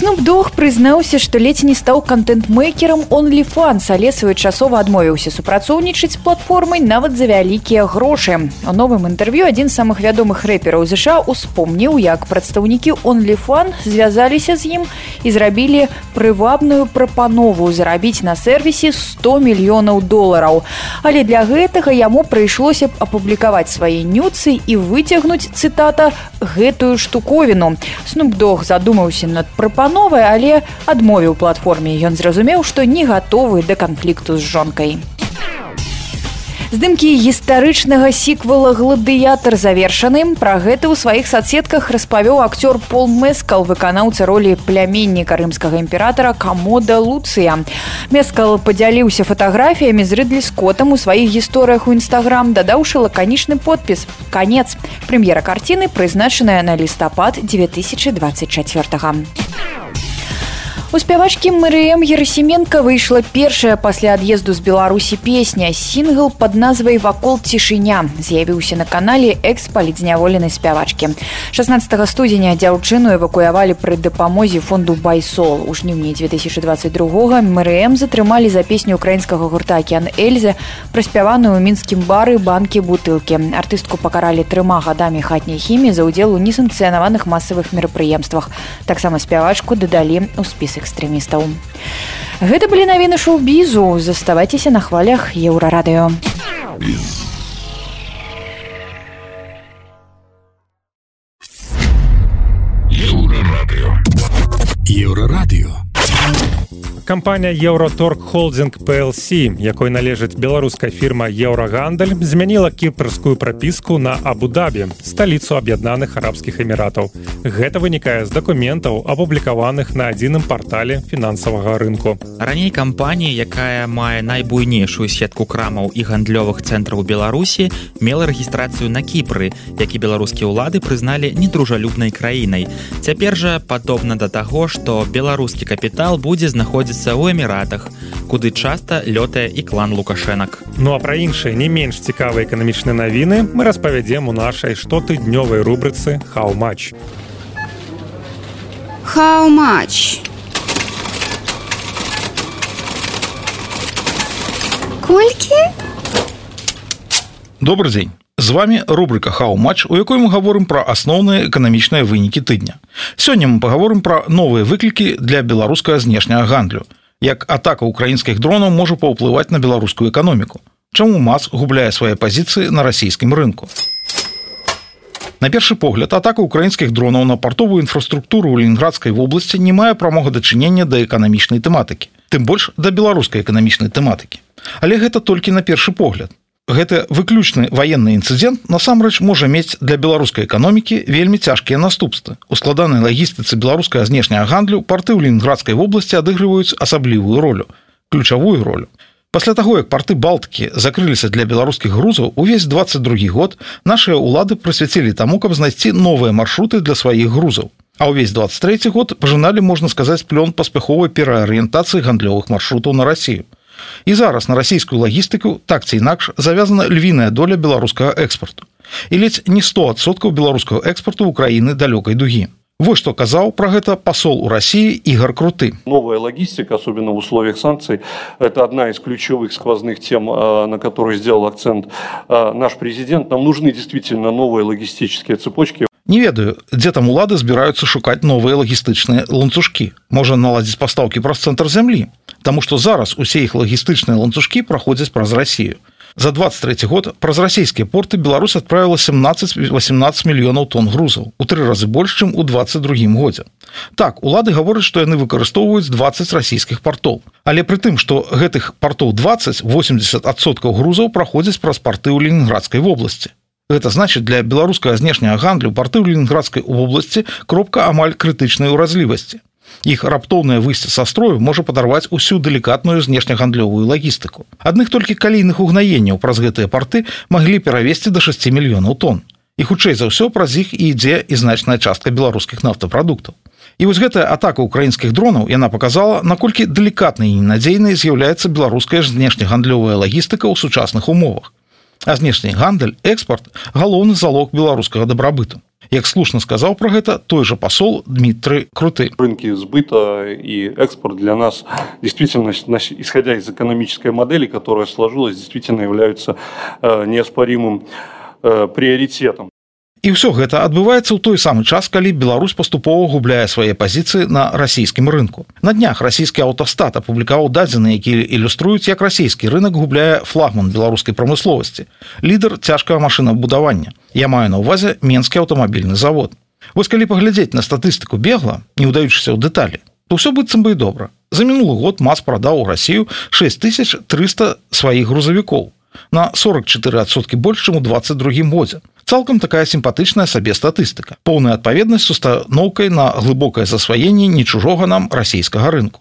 Снупдог прызнаўся, што ледзь не стаў контент-мейкерам OnlyFans, але своечасова адмовіўся супрацоўнічаць з платформай нават за вялікія грошы. У новым інтэрв'ю адзін з самых вядомых рэпераў ЗША успомніў, як прадстаўнікі OnlyFan звязаліся з ім і зрабілі прывабную прапанову зарабіць на сервісе 100 мільёнаў долараў. Але для гэтага яму прыйшлося б апублікаваць свае нюцы і выцягнуць цытата гэтую штуковіну. Снупдог задумаўся над прапановай новае, але адмовіў платформе. Ён зразумеў, што не гатовы да канфлікту з жонкай. Здымкі гістарычнага сіквала гладыятар завершаны. Пра гэта ў сваіх садсетках распавёў акцёр Пол Мэскал, выканаўца ролі пляменніка рымскага імператара Камода Луцыя. Мэскал падзяліўся фатаграфіямі з рыдлі скотам у сваіх гісторыях у нстаграм, дадаўшы лаканічны подпіс. Канец. Прэм'ера карціны прызначаная на лістапад 2024. У спявачкі Марыем Ерасіменко выйшла першая пасля ад'езду з Беларусі песня. Сінгл пад назвай вакол цішыня з'явіўся на канале экс-палідзняволенай спявачкі. 16 студзеня дзяўчыну эвакуявалі пры дапамозе фонду Байсол. У жніўні 2022 Марыем затрымалі за песню украінскага гурта Акеан Эльзе, праспяваную ў мінскім бары банкі бутылкі. Артыстку пакаралі трыма гадамі хатняй хіміі за ўдзел у несанкцыянаваных масавых мерапрыемствах. Таксама спявачку дадалі ў спіс экстрэмістаў. Гэта былі навіны шоу-бізу, заставайцеся на хвалях еўрарадыё. Еўрарадыё. Еўрарадыё. Кампанія Еўроторг Холдинг PLC, якой належыць беларуская фірма Еўрагандаль, змяніла кіпрскую прапіску на Абу-дабі, сталіцу аб'яднаных арабскіх эміратаў. Гэта вынікае з дакументаў, апублікаваных на адзіным партале фінансавага рынку. Раней кампанія, якая мае найбуйнейшую сетку крамаў і гандлёвых цэнтраў Беларусі, мела рэгістрацыю на кіпры, які беларускія ўлады прызналі недружалюбнай краінай. Цяпер жа падобна да таго, што беларускі капітал будзе знаходзіцца знаходзіцца ў эміратах куды часта лётае і клан лукашэнак ну а пра іншыя не менш цікавыя эканамічныя навіны мы распавядзем у нашай штотыднёвай рубрыцы хау-матч хау-матч колькі добрый дзень З вами рубрика хау-матч у якой мы гаворым пра асноўныя эканамічныя вынікі тыдня сёння мы паговорым пра новыя выклікі для беларускага знешняга гандлю. Як атака украінскіх дронаў можа паўплываць на беларускую эканоміку чаму мас губляе свае пазіцыі на расійскім рынку на першы погляд атака украінскіх дронаў на партовую інфраструктуру ў ленградскай вобласці не мае прамога дачынення да эканамічнай тэматыкі тым больш да беларускай эканамічнай тэматыкі але гэта толькі на першы погляд гэты выключны военны інцыдент насамрэч можа мець для беларускай эканомікі вельмі цяжкія наступствы. У складанай лагістыцы беларускага знешняга гандлю порты ў ленградскай вобласці адыгрываюць асаблівую ролю ключавую ролю. Пасля таго як порты балтыкі закрыліся для беларускіх грузаў увесь 22 год нашыя улады прысвяцілі таму каб знайсці новыя маршруты для сваіх грузаў. А ўвесь 23 год пажыналі можна сказаць плён паспяховай пераарыентацыі гандлёвых маршрутаў на Росію І зараз на расійскую лагістыку так ці інакш завязана львіная доля беларускага экспарту. І ледзь не 100соткаў беларускага экспарту Украіны далёкай дугі. Вот что казаў про гэта посол у России Игорь Круты. Новая логистика, особенно в условиях санкций, это одна из ключевых сквозных тем, на которые сделал акцент наш президент. Нам нужны действительно новые логистические цепочки. Не ведаю, дзе там улады збіраюцца шукаць новыя лагістычныя ланцужкі. Можа наладзіць пастаўкі праз цэнтр зямлі. Таму што зараз усе іх лагістычныя ланцужкі праходзяць праз Расію. За 23 год праз расійскія порты Беларусь адправіла 17-18 мільёнаў тонн грузаў у тры разы больш, чым у 22 годзе. Так улады гавораць, што яны выкарыстоўваюць 20 расійскіх партоў. Але пры тым, што гэтых партоў 20-80соткаў грузаў праходзяць праз парты ў ленінградскай вобласці. Гэта значыць для беларускага знешняга гандлю парты ў ленінградскай вобласці кропка амаль крытычнай уразлівасці. Іх раптоўнае выйсце са строю можа падарваць усю далікатную знешнягандлёвую лагістыку. Адных толькі калійных угнаенняў праз гэтыя порты маглі перавесці до 6 мільёнаў тонн. І хутчэй за ўсё праз іх і ідзе і значная частка беларускіх нафтапрадуктаў. І вось гэтая атака украінскіх дронаў яна показала наколькі далікатнай і ненадзейнай з'яўляецца беларуская ж знешнягандлёвая лагістыка ў сучасных умовах а знешні гандаль экспорт галоўны залог беларускага дабрабыту. Як слушна сказаў про гэта той же посол Дмітрый круты. Рынки сбыта и экспорт для нас действительно исходя из экономической модели которая сложилась действительно являются э, неоспоримым э, приоритетом І ўсё гэта адбываецца ў той самы час, калі Беларусь паступова губляе свае пазіцыі на расійскім рынку. На днях расійскі аўтастат апублікаваў дадзеныя, якія ілюструюць, як расійскі рынок губляе флагман беларускай прамысловасці. Лідар цяжкага машынабудавання. Я маю на ўвазе менскі аўтамабільны завод. Вось калі паглядзець на статыстыку бегла, не ўдаючыся ў дэталі, то ўсё быццам бы і добра. За мінулы год мас прадаў у Расію 6300 сваіх грузавікоў на 44соткі больш, чым у 22 годзе цалкам такая сімпатычная сабе статыстыка. Поўная адпаведнасць с установкай на глыбокае засваенне не чужога нам расійскага рынку.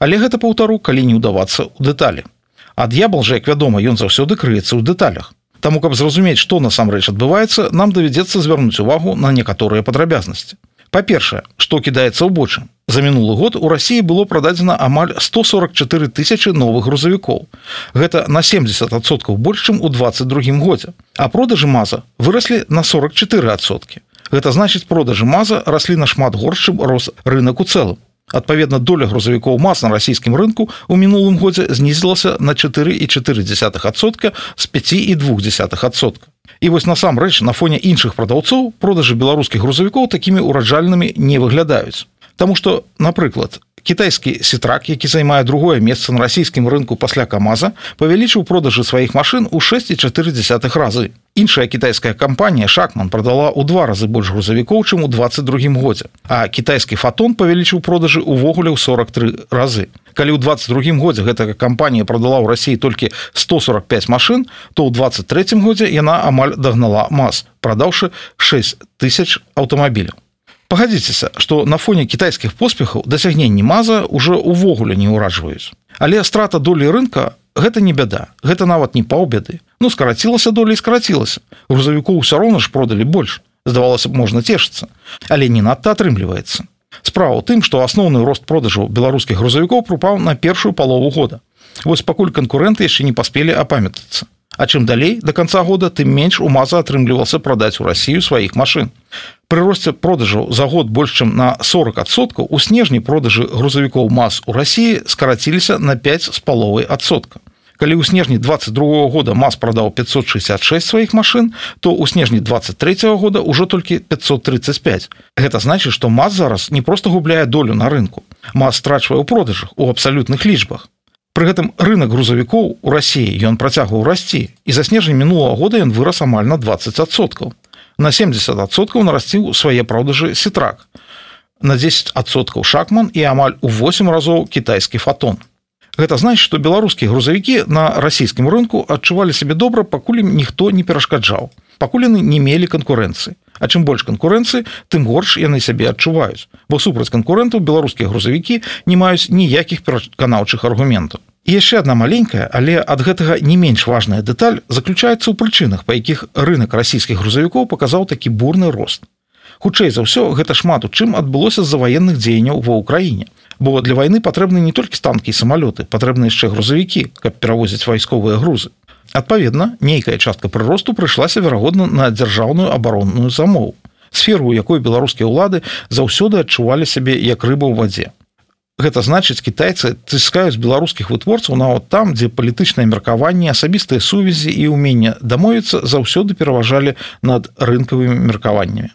Але гэта паўтару калі не ўдавацца ў дэталі. Ад ябал жа як вядома ён заўсёды крыецца ў дэталях. Таму каб зразумець што насамрэч адбываецца нам давядзецца звярнуць увагу на некаторыя падрабязнасці па-першае што кідаецца ў бочым за мінулы год у рассіі было прададзена амаль 144 тысячи новых грузавікоў. Гэта на 70соткаў больш чым у 22 годзе. А продажы маза выраслі на 44сотки гэта значыць продажы маза раслі нашмат горшым рос рынок у цэлым адпаведна доля грузавікоў мас на расійскім рынку у мінулым годзе знізілася на 4,4сотка з 5 і двух десятых адсотка. І вось насамрэч на фоне іншых прадаўцоў продажы беларускіх грузавікоў такімі ураджальнымі не выглядаюць. Таму што напрыклад кітайскі сітрак які займае другое месца на расійскім рынку пасля камаза павялічыў продажы сваіх машын у 6,4 разы іншая кітайская кампанія шахман продала ў два разы больш грузавікоў чым у 22 годзе а кітайскі фотон павялічыў продажы увогуле ў 43 разы. Калі ў 22 годзе гэтая кампанія продала ў рассіі толькі 145 машын то ў 23 годзе яна амаль дагнала мас прадаўшы 6 тысяч аўтамабіляў. Пагадзіцеся што на фоне кітайскіх поспехаў дасягненні маза уже увогуле не ўраджваюць. Але страта долі рынка гэта не бяда. Гэта нават не паўбеды ну скарацілася доля і скарацілася. Грузавіку ўсё роўна ж продалі больш. Здавалася б можна цешыцца. Але не надта атрымліваецца. Справа ў тым што асноўны рост продажаў беларускіх грузавікоў прупаў на першую палову года. Вось пакуль канкурэнты яшчэ не паспелі апамятацца А чым далей до конца года тым менш у маза атрымлівался прадаць у Росію сваіх машын. Пры росце продажаў за год больш чым на 40соткаў у снежні продажы грузавікоў мас у Росіі скараціліся на 5 з паловай адсотка. Калі ў снежні 22 года мас прадаў 566 сваіх машын, то ў снежні 23 года ўжо толькі 535. Гэта значыць, што мас зараз не проста губляе долю на рынку. Мас страчвае ў продажах у абсалютных лічбах. Пры гэтым рынок грузавікоў у рассіі ён працягваў расці і за снежань мінулого года ён вырас амаль на 20соткаў. На 70соткаў нарасціў свае продажы сітрак. На 10соткаў шахман і амаль у 8 разоў кітайскі фотон. Гэта значыць, што беларускія грузавікі на расійскім рынку адчувалі сябе добра, пакуль ім ніхто не перашкаджаў. Пакуль яны не мелі канкурэнцыі. А чым больш канкурэнцыі, тым горш яны сябе адчуваюць. Бо супраць канкурэнтаў беларускія грузавікі не маюць ніякіх пераканаўчых аргументаў. І яшчэ одна маленькая, але ад гэтага не менш важная дэталь заключаецца ў прычынах, па якіх рынок расійскіх грузавікоў паказаў такі бурны рост. Хутчэй за ўсё гэта шмат у чым адбылося з-за ваенных дзеянняў ва ўкраіне. Бо для вайны патрэбны не толькі станкі і самалёты, патрэбны яшчэ грузавікі, каб перавозіць вайсковыя грузы. Адпаведна, нейкая частка прыросту прыйшлася верагодна на дзяржаўную абаронную замову. сферу, у якой беларускія ўлады заўсёды адчувалі сябе як рыба ў вадзе. Гэта значыць кітайцы ціскаюць беларускіх вытворцаў нават там, дзе палітычнае меркаванне, асабістыя сувязі і ўмення дамовіцца заўсёды пераважалі над рынкавымі меркаваннямі.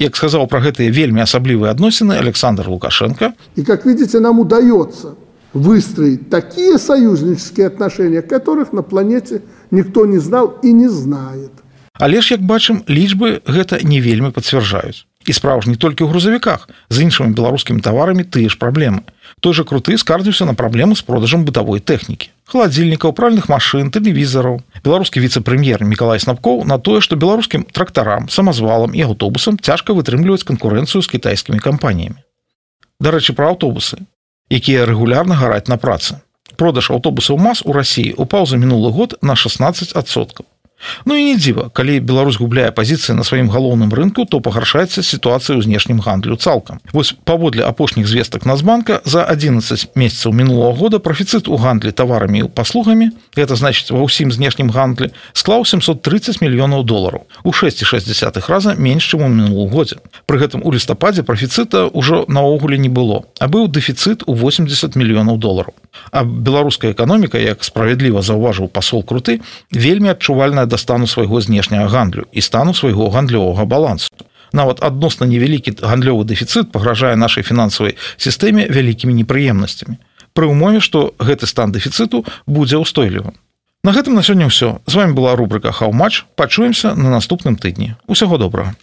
Як сказаў пра гэтыя вельмі асаблівыя адносіны Александр Лукашенко. І как видите, нам удается выстроить такие союзнические отношения, которых на планете никто не знал и не знает. Але ж як бачым лічбы гэта не вельмі пацвярджаюць і справа ж не толькі ў грузавіках з іншымі беларускімі таварамі тыя ж праблемы той жа круты скардзіўся на праблему з продажам бытавой тэхнікі халадзільнікаў пральных машын тэлевізараў беларускі віцэ-прэм'ер Миколай снапкоў на тое што беларускім трактарам самазвалам і аўтобусам цяжка вытрымліваць канкурэнцыю з кітайскімі кампаніямі дарэчы пра аўтобусы якія рэгулярна гараць на працы. Продаж аўтобусаў мас у рассіі упаў за мінулы год на 16соткаў Ну і не дзіва, калі Беларусь губляе пазіцыі на сваім галоўным рынку, то пагаршаецца сітуацыя ў знешнім гандлю цалкам. Вось паводле апошніх звестак Нацбанка за 11 месяцаў мінулого года прафіцыт у гандлі таварамі і паслугамі, гэта значыць ва ўсім знешнім гандлі склаў 730 мільёнаў долараў у 6,6 раза менш чым у мінулым годзе. Пры гэтым у лістападзе прафіцыта ўжо наогуле не было, а быў дэфіцыт у 80 мільёнаў долараў. А беларуская эканоміка, як справядліва заўважыў пасол круты, вельмі адчувальная да стану свайго знешняга гандлю і стану свайго гандлёвага балансу. Нават адносна невялікі гандлёвы дэфіцыт пагражае нашай фінансавай сістэме вялікімі непрыемнасцямі. Пры ўмове, што гэты стан дэфіцыту будзе ўстойлівым. На гэтым на сёння ўсё. З вами была рубрика Хаўмач, пачуемся на наступным тыдні. Усяго добрага.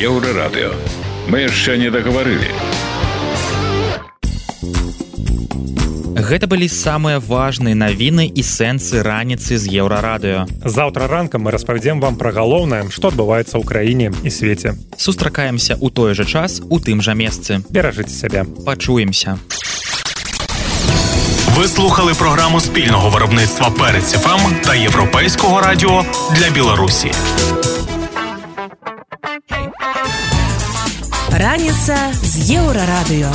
Еўрарадыё. Мы яшчэ не дагаварылі. Гэта былі самыя важныя навіны і сэнсы раніцы з еўрарадыё. Заўтра ранкам мы распавядзем вам пра галоўнае, што адбываецца ў краіне і свеце. Сустракаемся ў той жа час у тым жа месцы. Беражыце сябе. Пачуемся. Ви слухали програму спільного виробництва Перець ФМ та Європейського радіо для Білорусі. Раніца з еўрарадыё.